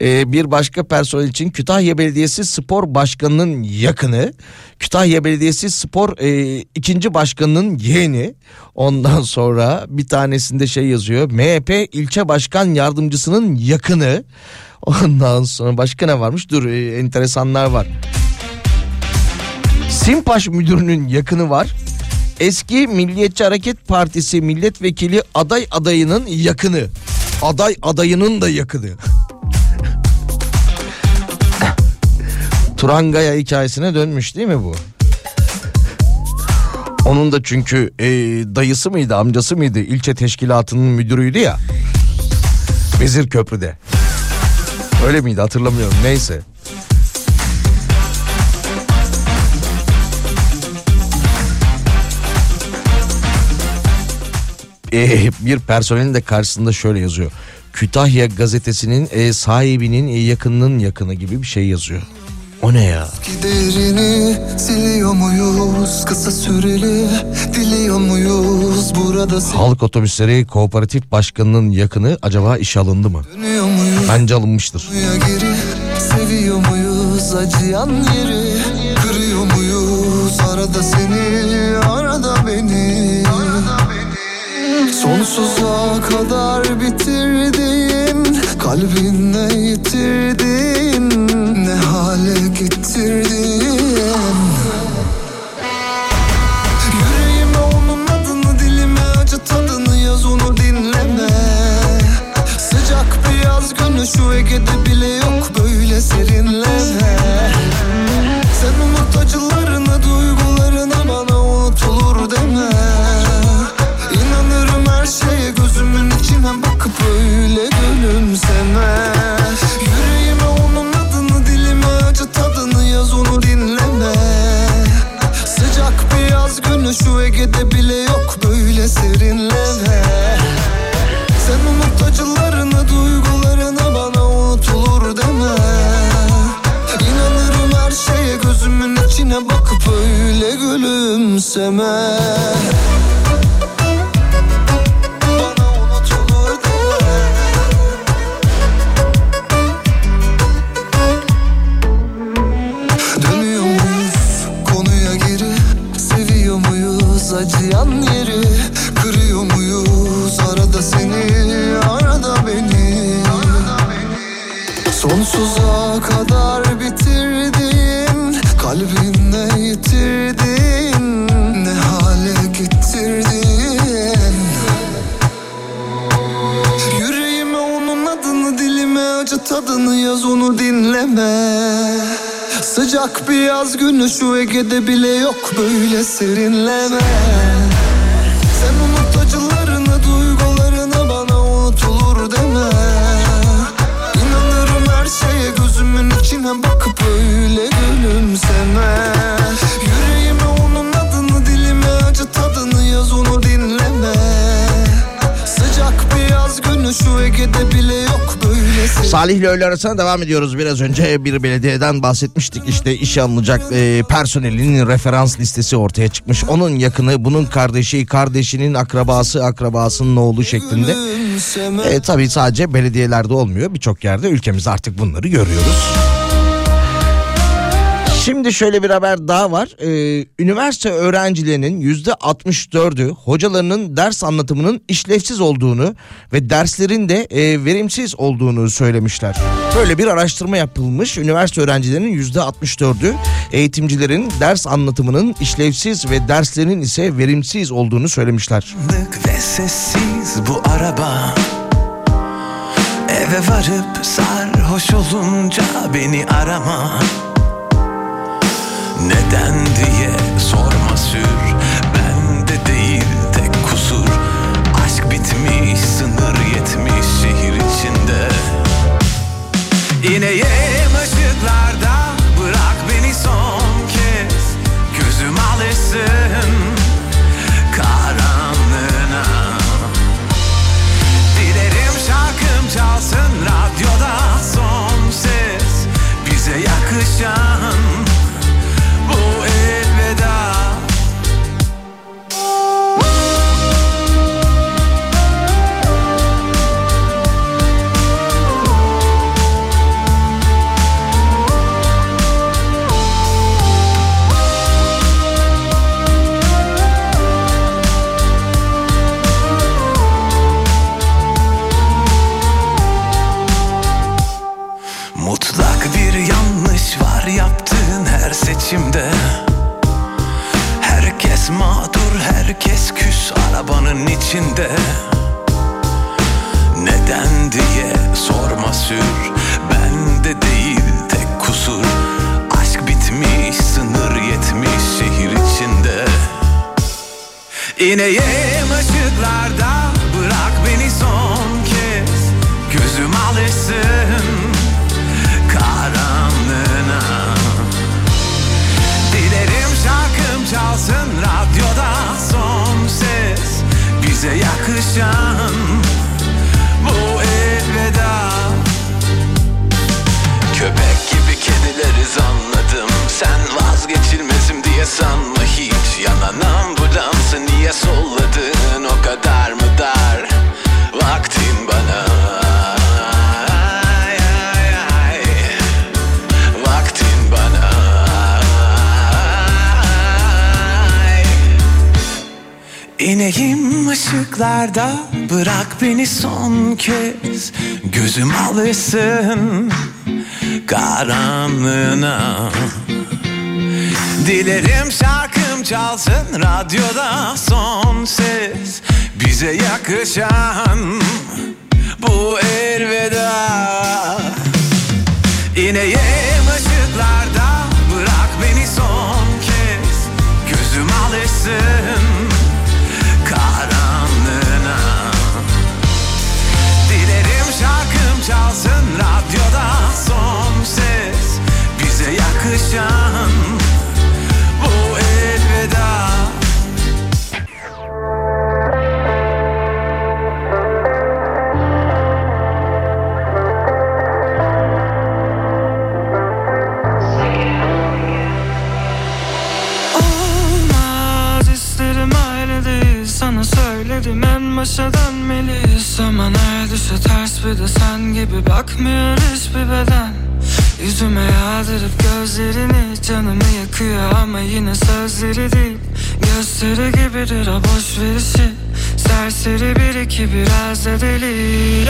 E, bir başka personel için Kütahya Belediyesi Spor Başkanı'nın yakını, Kütahya Belediyesi Spor e, ikinci başkanının yeğeni. Ondan sonra bir tanesinde şey yazıyor. MHP ilçe başkan yardımcısının yakını. Ondan sonra başka ne varmış? Dur e, enteresanlar var. Simpaş müdürünün yakını var. Eski Milliyetçi Hareket Partisi milletvekili aday adayının yakını. Aday adayının da yakını. Turangaya hikayesine dönmüş değil mi bu? Onun da çünkü e, dayısı mıydı amcası mıydı ilçe teşkilatının müdürüydü ya. Vezir Köprü'de. Öyle miydi hatırlamıyorum neyse. E, bir personelin de karşısında şöyle yazıyor. Kütahya gazetesinin e, sahibinin e, yakınının yakını gibi bir şey yazıyor. O ne ya? Giderini siliyor muyuz? Kısa süreli diliyor muyuz? Burada Halk otobüsleri kooperatif başkanının yakını acaba işe alındı mı? Muyuz? Bence alınmıştır. geri seviyor muyuz? Acıyan yeri kırıyor muyuz? Arada seni arada beni. Sonsuza kadar bitirdin Kalbinle yitirdin şu Ege'de bile yok böyle Salih ile öğle arasına devam ediyoruz. Biraz önce bir belediyeden bahsetmiştik. İşte işe alınacak e, personelin referans listesi ortaya çıkmış. Onun yakını, bunun kardeşi, kardeşinin akrabası, akrabasının oğlu şeklinde. E, tabii sadece belediyelerde olmuyor. Birçok yerde ülkemizde artık bunları görüyoruz. Şimdi şöyle bir haber daha var. Ee, üniversite öğrencilerinin yüzde 64'ü hocalarının ders anlatımının işlevsiz olduğunu ve derslerin de e, verimsiz olduğunu söylemişler. Böyle bir araştırma yapılmış. Üniversite öğrencilerinin yüzde 64'ü eğitimcilerin ders anlatımının işlevsiz ve derslerin ise verimsiz olduğunu söylemişler. Ve sessiz bu araba Eve varıp sarhoş olunca beni arama Neden diye sorma sür. Bende değil tek kusur. Aşk bitmiş sınır yetmiş şehir içinde. İneyim ışıklarda beni son kez Gözüm alışsın karanlığına. Dilerim şarkım çalsın radyoda son ses Bize yakışan bu elveda. İneyim ışıklarda bırak beni son kez Gözüm alışsın Ama her düşe ters bir de sen gibi Bakmıyor hiçbir beden. Yüzüme yağdırıp gözlerini Canımı yakıyor ama yine sözleri değil. Gösteri gibidir o boş verişi. Serseri bir iki biraz da deli.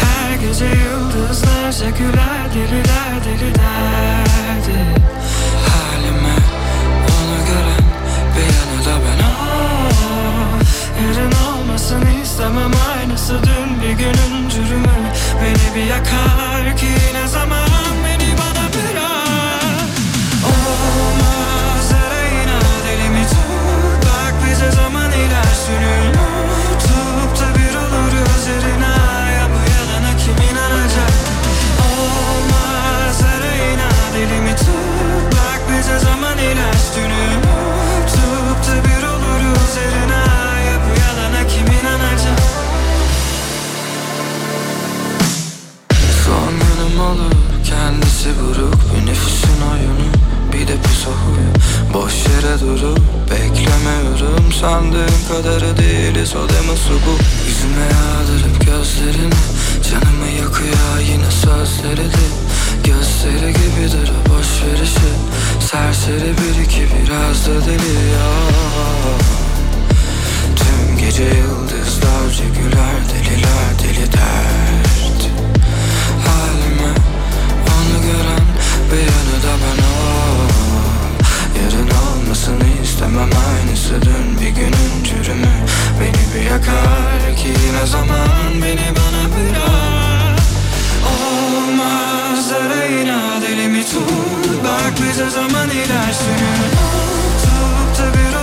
Her gece yıldızlarca güler deliler deli derdi durup beklemiyorum Sandığım kadarı değiliz. O deması bu. Yüzüme yağdırıp gözlerini Canımı yakıyor yine sözleri de Gözleri gibidir o boş verişi. Serseri bir iki biraz da deli ya. Tüm gece yıldızlarca güler deliler deli dert. Halime onu gören bir yanı da ben olmasını istemem. Aynısı dün bir günün çürümü. Beni bir yakar ki ne zaman beni bana bırak. Olmaz arayına delimi tut? Bak bize zaman ilersin. Tutup da bir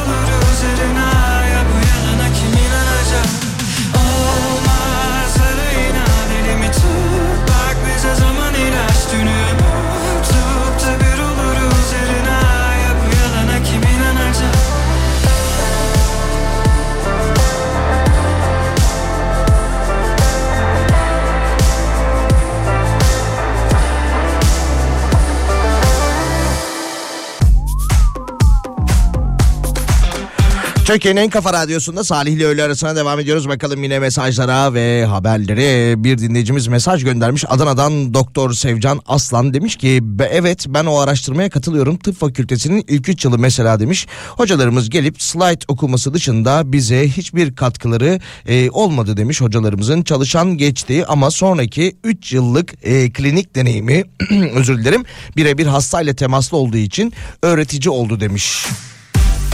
Türkiye'nin en kafa radyosunda Salih ile öğle arasına devam ediyoruz. Bakalım yine mesajlara ve haberlere. Bir dinleyicimiz mesaj göndermiş. Adana'dan Doktor Sevcan Aslan demiş ki "Be- evet ben o araştırmaya katılıyorum. Tıp fakültesinin ilk 3 yılı mesela demiş. Hocalarımız gelip slide okuması dışında bize hiçbir katkıları e, olmadı demiş hocalarımızın. Çalışan geçti ama sonraki 3 yıllık e, klinik deneyimi özür dilerim birebir hastayla temaslı olduğu için öğretici oldu demiş.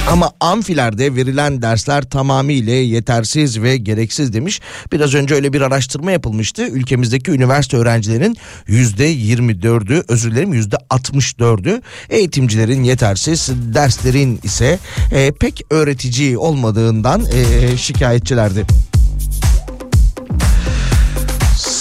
Ama amfilerde verilen dersler tamamıyla yetersiz ve gereksiz demiş. Biraz önce öyle bir araştırma yapılmıştı. Ülkemizdeki üniversite öğrencilerinin yüzde 24'ü özür dilerim yüzde 64'ü eğitimcilerin yetersiz derslerin ise e, pek öğretici olmadığından e, şikayetçilerdi.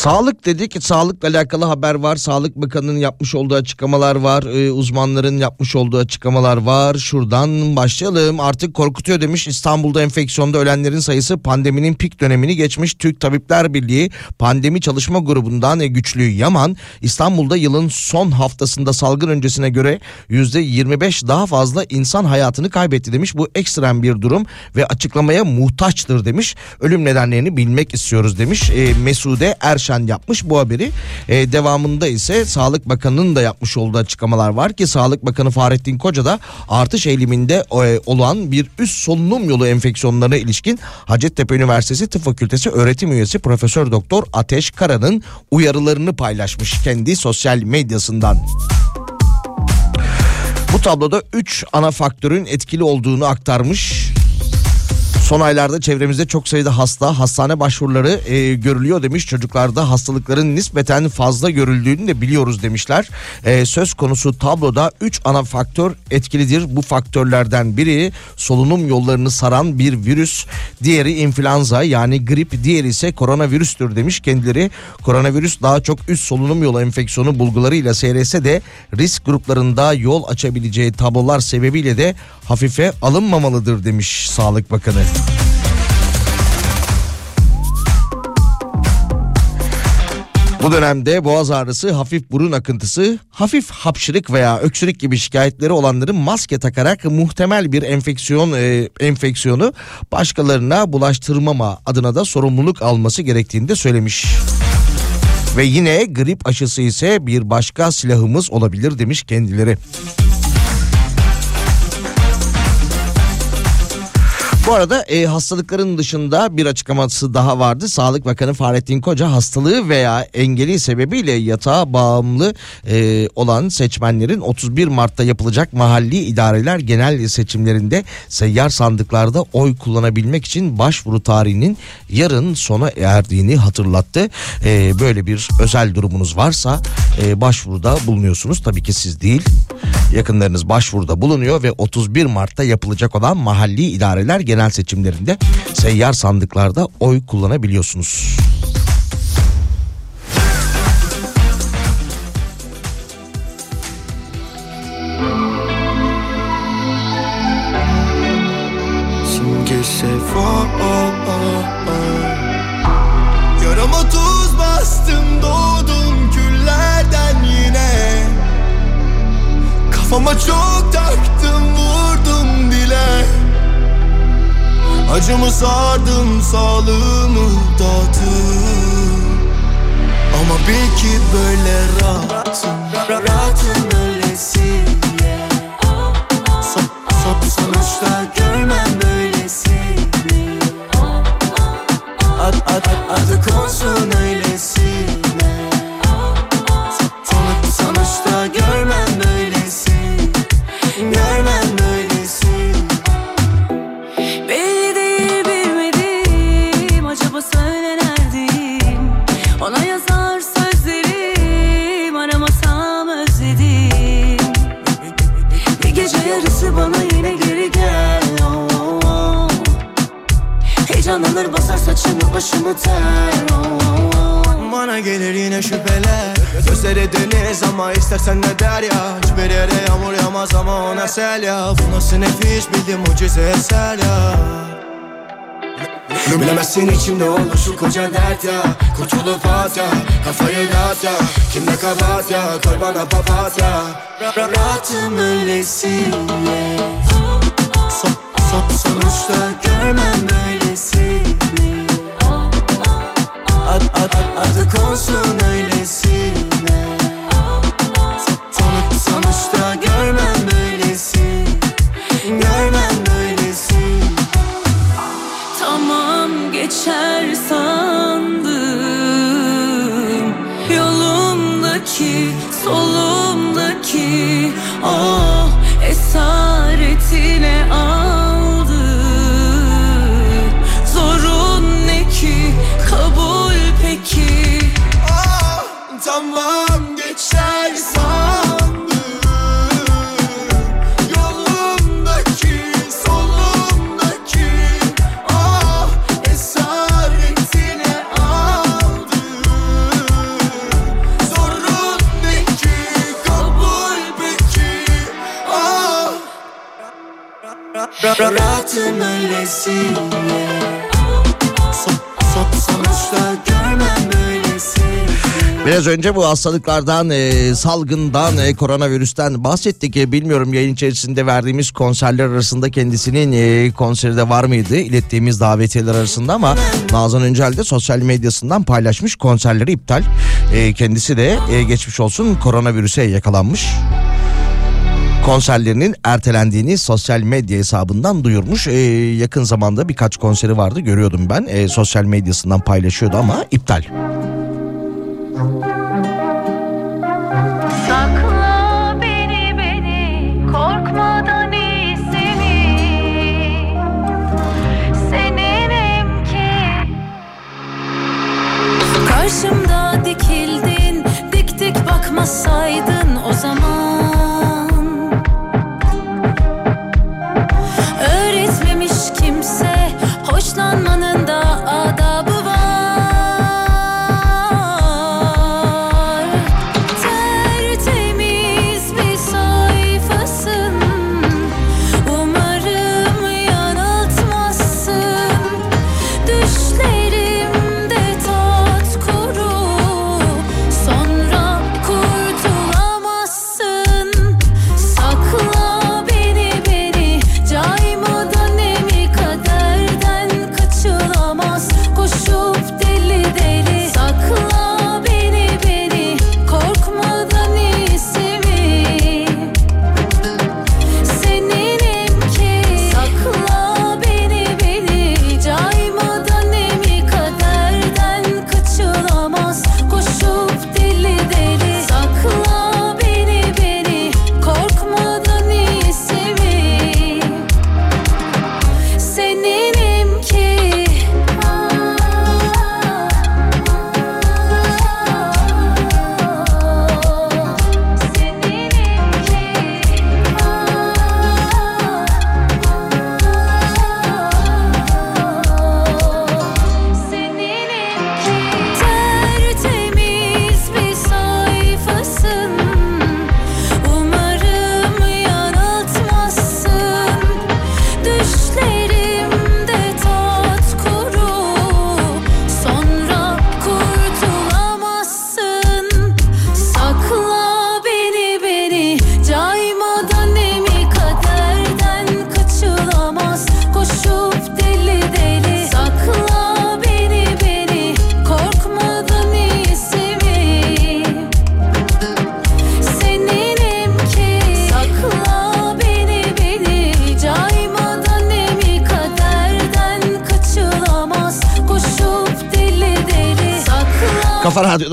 Sağlık dedik. Sağlıkla alakalı haber var. Sağlık Bakanı'nın yapmış olduğu açıklamalar var. Ee, uzmanların yapmış olduğu açıklamalar var. Şuradan başlayalım. Artık korkutuyor demiş. İstanbul'da enfeksiyonda ölenlerin sayısı pandeminin pik dönemini geçmiş. Türk Tabipler Birliği pandemi çalışma grubundan e, Güçlü Yaman İstanbul'da yılın son haftasında salgın öncesine göre %25 daha fazla insan hayatını kaybetti demiş. Bu ekstrem bir durum ve açıklamaya muhtaçtır demiş. Ölüm nedenlerini bilmek istiyoruz demiş. E, Mesude Erşen yapmış bu haberi. E, devamında ise Sağlık Bakanı'nın da yapmış olduğu açıklamalar var ki Sağlık Bakanı Fahrettin Koca da artış eğiliminde e, olan bir üst solunum yolu enfeksiyonlarına ilişkin Hacettepe Üniversitesi Tıp Fakültesi öğretim üyesi Profesör Doktor Ateş Kara'nın uyarılarını paylaşmış kendi sosyal medyasından. Bu tabloda 3 ana faktörün etkili olduğunu aktarmış. Son aylarda çevremizde çok sayıda hasta, hastane başvuruları e, görülüyor demiş. Çocuklarda hastalıkların nispeten fazla görüldüğünü de biliyoruz demişler. E, söz konusu tabloda 3 ana faktör etkilidir. Bu faktörlerden biri solunum yollarını saran bir virüs. Diğeri influenza yani grip, diğeri ise koronavirüstür demiş kendileri. Koronavirüs daha çok üst solunum yolu enfeksiyonu bulgularıyla seyrese de risk gruplarında yol açabileceği tablolar sebebiyle de hafife alınmamalıdır demiş Sağlık Bakanı. Bu dönemde boğaz ağrısı, hafif burun akıntısı, hafif hapşırık veya öksürük gibi şikayetleri olanların maske takarak muhtemel bir enfeksiyon e, enfeksiyonu başkalarına bulaştırmama adına da sorumluluk alması gerektiğini de söylemiş. Ve yine grip aşısı ise bir başka silahımız olabilir demiş kendileri. Bu arada e, hastalıkların dışında bir açıklaması daha vardı. Sağlık Bakanı Fahrettin Koca hastalığı veya engeli sebebiyle yatağa bağımlı e, olan seçmenlerin 31 Mart'ta yapılacak mahalli idareler genel seçimlerinde seyyar sandıklarda oy kullanabilmek için başvuru tarihinin yarın sona erdiğini hatırlattı. E, böyle bir özel durumunuz varsa e, başvuruda bulunuyorsunuz. Tabii ki siz değil. Yakınlarınız başvuruda bulunuyor ve 31 Mart'ta yapılacak olan mahalli idareler genel seçimlerinde seyyar sandıklarda oy kullanabiliyorsunuz. Yarama tuz bastım doğdum küllerden yine. Kafama çok taktım vurdum bile Acımı sardım sağlığımı dağıttım. Ama bil ki böyle rahatım Rahatım öylesine Son, son, Sonuçta görmem ya Bu nasıl nefis bildiğim mucize eser ya Bilemezsin içimde olur şu koca dert ya. Kurtulup at ya Kafayı dağıt ya. Kimde kabahat ya? Koy bana papatya. Ra- ra- Rahatım öylesine önce bu hastalıklardan, e, salgından, e, koronavirüsten bahsettik. E, bilmiyorum yayın içerisinde verdiğimiz konserler arasında kendisinin e, konseri de var mıydı? İlettiğimiz davetiyeler arasında ama Nazan Öncel de sosyal medyasından paylaşmış konserleri iptal. E, kendisi de e, geçmiş olsun koronavirüse yakalanmış. Konserlerinin ertelendiğini sosyal medya hesabından duyurmuş. E, yakın zamanda birkaç konseri vardı görüyordum ben. E, sosyal medyasından paylaşıyordu ama iptal. Karşımda dikildin. Dik dik bakmasaydın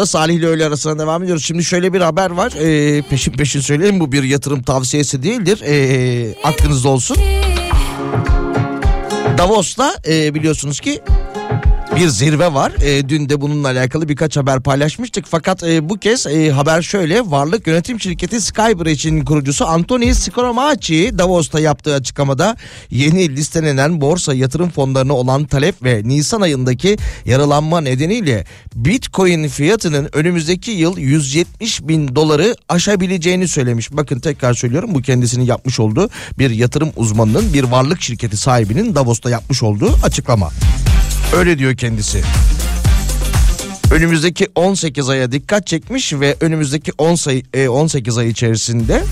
Salih ile öğle arasına devam ediyoruz. Şimdi şöyle bir haber var. Ee, peşin peşin söyleyeyim bu bir yatırım tavsiyesi değildir. Ee, aklınızda olsun. Davos'ta e, biliyorsunuz ki bir zirve var. E, dün de bununla alakalı birkaç haber paylaşmıştık. Fakat e, bu kez e, haber şöyle. Varlık yönetim şirketi Skybridge'in kurucusu Anthony Scaramucci Davos'ta yaptığı açıklamada yeni listelenen borsa yatırım fonlarına olan talep ve Nisan ayındaki yaralanma nedeniyle Bitcoin fiyatının önümüzdeki yıl 170 bin doları aşabileceğini söylemiş. Bakın tekrar söylüyorum bu kendisinin yapmış olduğu bir yatırım uzmanının bir varlık şirketi sahibinin Davos'ta yapmış olduğu açıklama. Öyle diyor kendisi. Önümüzdeki 18 aya dikkat çekmiş ve önümüzdeki 10 sayı, e, 18 ay içerisinde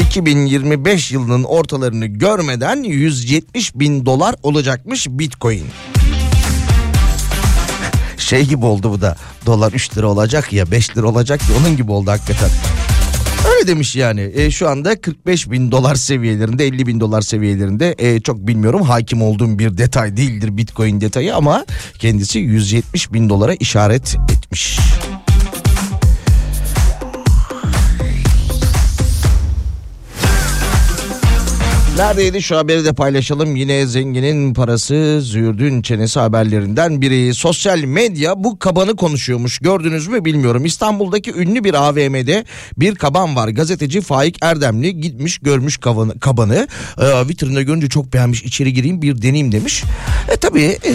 2025 yılının ortalarını görmeden 170 bin dolar olacakmış Bitcoin. Şey gibi oldu bu da dolar 3 lira olacak ya 5 lira olacak ya onun gibi oldu hakikaten. Öyle demiş yani. E, şu anda 45 bin dolar seviyelerinde 50 bin dolar seviyelerinde e, çok bilmiyorum hakim olduğum bir detay değildir bitcoin detayı ama kendisi 170 bin dolara işaret etmiş. Neredeydi şu haberi de paylaşalım. Yine zenginin parası zürdün çenesi haberlerinden biri. Sosyal medya bu kabanı konuşuyormuş. Gördünüz mü bilmiyorum. İstanbul'daki ünlü bir AVM'de bir kaban var. Gazeteci Faik Erdemli gitmiş görmüş kabanı. kabanı. Ee, vitrinde görünce çok beğenmiş. İçeri gireyim bir deneyeyim demiş. E tabii e,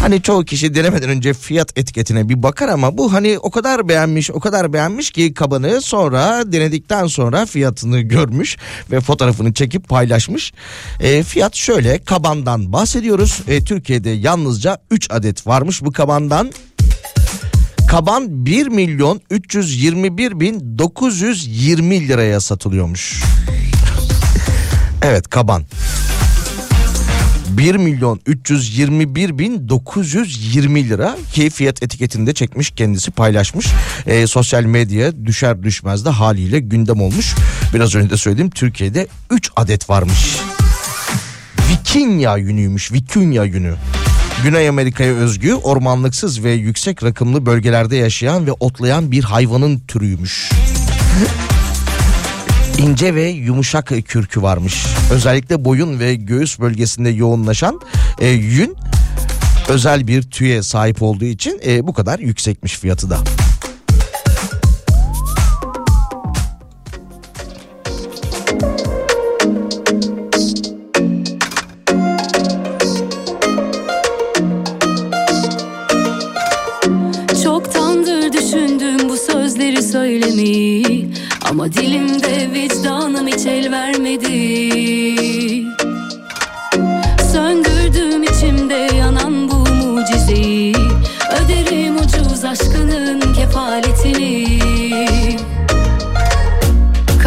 hani çoğu kişi denemeden önce fiyat etiketine bir bakar ama bu hani o kadar beğenmiş o kadar beğenmiş ki kabanı sonra denedikten sonra fiyatını görmüş ve fotoğrafını çekip paylaşmış. E, fiyat şöyle kabandan bahsediyoruz. E, Türkiye'de yalnızca 3 adet varmış bu kabandan. Kaban 1 milyon 321 bin 920 liraya satılıyormuş. evet kaban. 1 milyon 321 bin 920 lira ki fiyat etiketinde çekmiş kendisi paylaşmış. E, sosyal medya düşer düşmez de haliyle gündem olmuş. Biraz önce de söyledim Türkiye'de 3 adet varmış. Vikinya yünüymüş Vikinya yünü. Güney Amerika'ya özgü ormanlıksız ve yüksek rakımlı bölgelerde yaşayan ve otlayan bir hayvanın türüymüş. İnce ve yumuşak kürkü varmış. Özellikle boyun ve göğüs bölgesinde yoğunlaşan e, yün özel bir tüye sahip olduğu için e, bu kadar yüksekmiş fiyatı da. Çoktandır düşündüm bu sözleri söylemeyi Ama dilimde vicdanım hiç el vermedi. Söndürdüm içimde yanan bu mucizeyi. Öderim ucuz aşkının kefaletini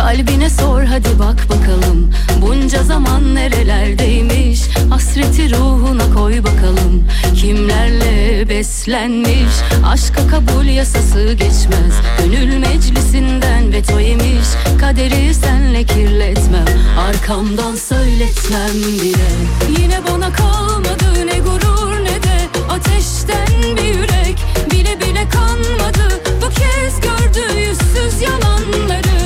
Kalbine sor hadi bak bakalım. Bunca zaman nerelerdeymiş? Hasreti ruhuna koy bakalım. Kimlerle beslenmiş? Aşka kabul yasası geçmez. Gönül meclisinden veto yemiş. Kaderi senle kirletmem. Arkamdan söyletmem bile. Yine bana kalmadı ne gurur ne de Ateşten bir yürek. Bile bile kanmadı. Bu kez gördü yüzsüz yalanları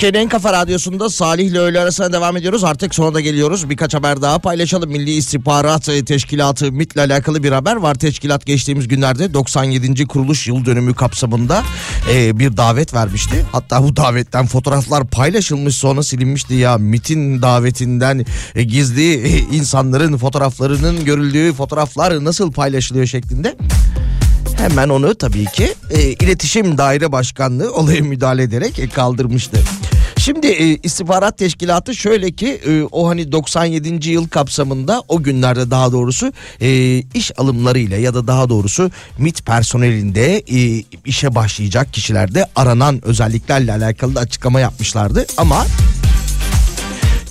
Türkiye'nin en kafa radyosunda Salih ile öğle arasına devam ediyoruz. Artık sona da geliyoruz. Birkaç haber daha paylaşalım. Milli İstihbarat e, Teşkilatı MIT'le alakalı bir haber var. Teşkilat geçtiğimiz günlerde 97. kuruluş yıl dönümü kapsamında e, bir davet vermişti. Hatta bu davetten fotoğraflar paylaşılmış sonra silinmişti ya. MIT'in davetinden e, gizli e, insanların fotoğraflarının görüldüğü fotoğraflar nasıl paylaşılıyor şeklinde. Hemen onu tabii ki e, iletişim daire başkanlığı olaya müdahale ederek e, kaldırmıştı. Şimdi e, istihbarat teşkilatı şöyle ki e, o hani 97. yıl kapsamında o günlerde daha doğrusu e, iş alımlarıyla ya da daha doğrusu MIT personelinde e, işe başlayacak kişilerde aranan özelliklerle alakalı da açıklama yapmışlardı ama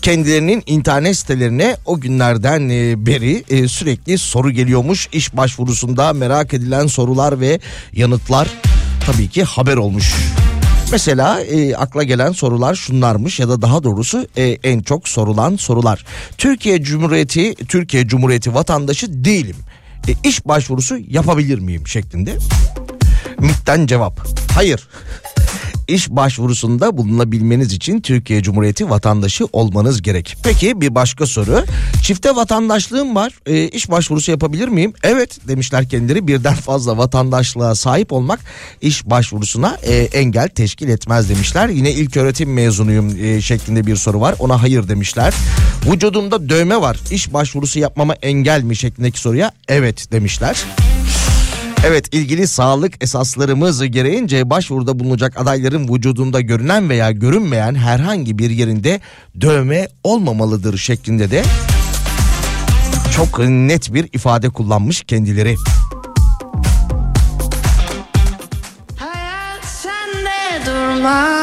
kendilerinin internet sitelerine o günlerden e, beri e, sürekli soru geliyormuş. İş başvurusunda merak edilen sorular ve yanıtlar tabii ki haber olmuş. Mesela e, akla gelen sorular şunlarmış ya da daha doğrusu e, en çok sorulan sorular. Türkiye Cumhuriyeti Türkiye Cumhuriyeti vatandaşı değilim. E, iş başvurusu yapabilir miyim şeklinde. MİT'ten cevap. Hayır. İş başvurusunda bulunabilmeniz için Türkiye Cumhuriyeti vatandaşı olmanız gerek. Peki bir başka soru. Çifte vatandaşlığım var. E, iş başvurusu yapabilir miyim? Evet demişler kendileri. Birden fazla vatandaşlığa sahip olmak iş başvurusuna e, engel teşkil etmez demişler. Yine ilk öğretim mezunuyum e, şeklinde bir soru var. Ona hayır demişler. Vücudumda dövme var. İş başvurusu yapmama engel mi şeklindeki soruya evet demişler. Evet ilgili sağlık esaslarımız gereğince başvuruda bulunacak adayların vücudunda görünen veya görünmeyen herhangi bir yerinde dövme olmamalıdır şeklinde de çok net bir ifade kullanmış kendileri. Hayat sende durma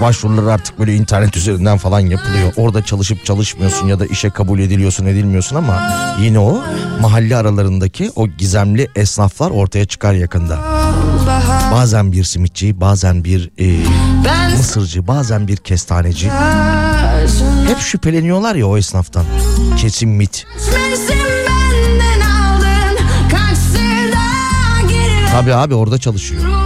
iş başvuruları artık böyle internet üzerinden falan yapılıyor. Orada çalışıp çalışmıyorsun ya da işe kabul ediliyorsun edilmiyorsun ama yine o mahalle aralarındaki o gizemli esnaflar ortaya çıkar yakında. Bazen bir simitçi, bazen bir e, mısırcı, bazen bir kestaneci. Hep şüpheleniyorlar ya o esnaftan. Kesin mit. Tabii abi orada çalışıyor.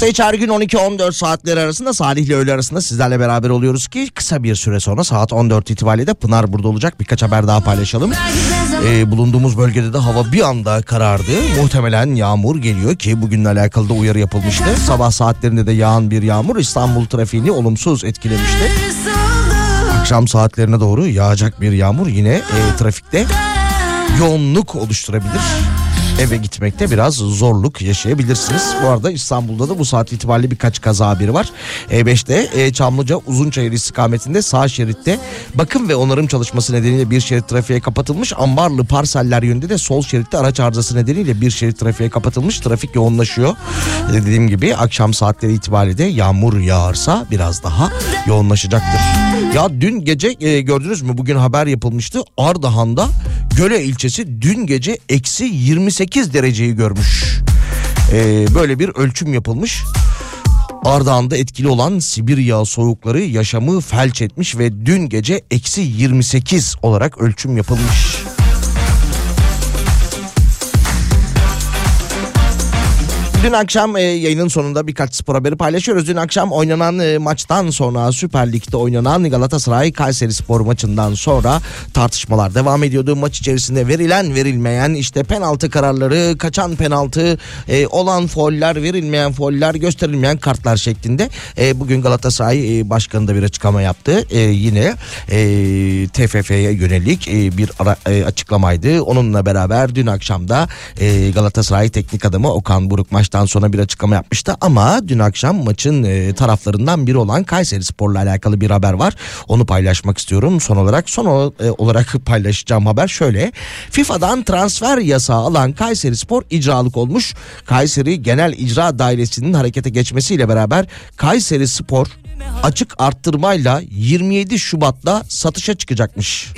Hafta içi her gün 12-14 saatler arasında Salih ile öğle arasında sizlerle beraber oluyoruz ki kısa bir süre sonra saat 14 itibariyle de Pınar burada olacak. Birkaç haber daha paylaşalım. Ee, bulunduğumuz bölgede de hava bir anda karardı. Muhtemelen yağmur geliyor ki bugünle alakalı da uyarı yapılmıştı. Sabah saatlerinde de yağan bir yağmur İstanbul trafiğini olumsuz etkilemişti. Akşam saatlerine doğru yağacak bir yağmur yine e, trafikte yoğunluk oluşturabilir. Eve gitmekte biraz zorluk yaşayabilirsiniz. Bu arada İstanbul'da da bu saat itibariyle birkaç kaza haberi var. E5'te e, Çamlıca Uzunçayır istikametinde sağ şeritte bakım ve onarım çalışması nedeniyle bir şerit trafiğe kapatılmış. Ambarlı parseller yönünde de sol şeritte araç arızası nedeniyle bir şerit trafiğe kapatılmış. Trafik yoğunlaşıyor. E, dediğim gibi akşam saatleri itibariyle de yağmur yağarsa biraz daha yoğunlaşacaktır. Ya dün gece e, gördünüz mü bugün haber yapılmıştı. Ardahan'da Göle ilçesi dün gece eksi 28 dereceyi görmüş. E, böyle bir ölçüm yapılmış. Ardahan'da etkili olan Sibir yağ soğukları yaşamı felç etmiş ve dün gece eksi 28 olarak ölçüm yapılmış. Dün akşam e, yayının sonunda birkaç spor haberi paylaşıyoruz. Dün akşam oynanan e, maçtan sonra Süper Lig'de oynanan Galatasaray Kayseri Spor maçından sonra tartışmalar devam ediyordu. Maç içerisinde verilen verilmeyen işte penaltı kararları, kaçan penaltı, e, olan foller, verilmeyen foller, gösterilmeyen kartlar şeklinde. E, bugün Galatasaray e, başkanı da bir açıklama yaptı. E, yine e, TFF'ye yönelik e, bir ara, e, açıklamaydı. Onunla beraber dün akşamda e, Galatasaray teknik adamı Okan Buruk maçtan sonra bir açıklama yapmıştı ama dün akşam maçın e, taraflarından biri olan Kayseri Spor'la alakalı bir haber var. Onu paylaşmak istiyorum. Son olarak son e, olarak paylaşacağım haber şöyle. FIFA'dan transfer yasağı alan Kayseri Spor icralık olmuş. Kayseri Genel İcra Dairesi'nin harekete geçmesiyle beraber Kayseri Spor açık arttırmayla 27 Şubat'ta satışa çıkacakmış.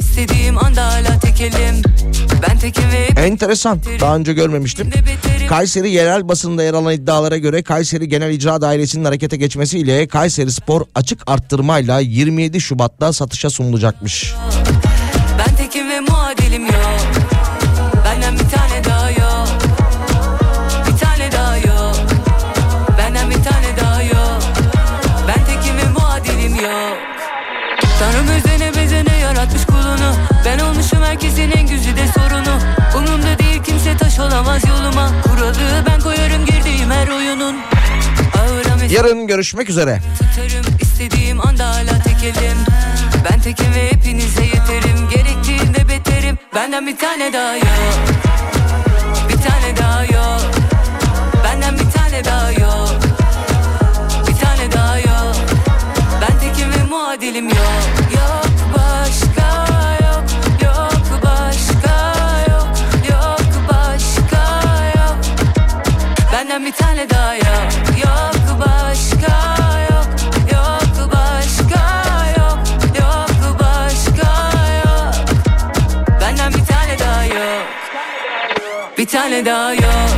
Tekelim tekim ve Enteresan. Daha önce görmemiştim. Kayseri yerel basında yer alan iddialara göre Kayseri Genel İcra Dairesi'nin harekete geçmesiyle Kayseri Spor açık arttırmayla 27 Şubat'ta satışa sunulacakmış. Ben tekim ve muadilim yok olamaz yoluma. Kuralı ben koyarım girdiğim her oyunun. Yarın görüşmek üzere. tutarım istediğim anda hala tekelim Ben tekim ve hepinize yeterim. Gerektiğinde beterim. Benden bir tane daha yok. Bir tane daha yok. Benden bir tane daha yok. Bir tane daha yok. Ben tekim ve muadilim yok Benden bir tane daha yok. Yok başka yok. Yok başka yok. Yok başka yok. Benden bir tane daha yok. Bir tane daha yok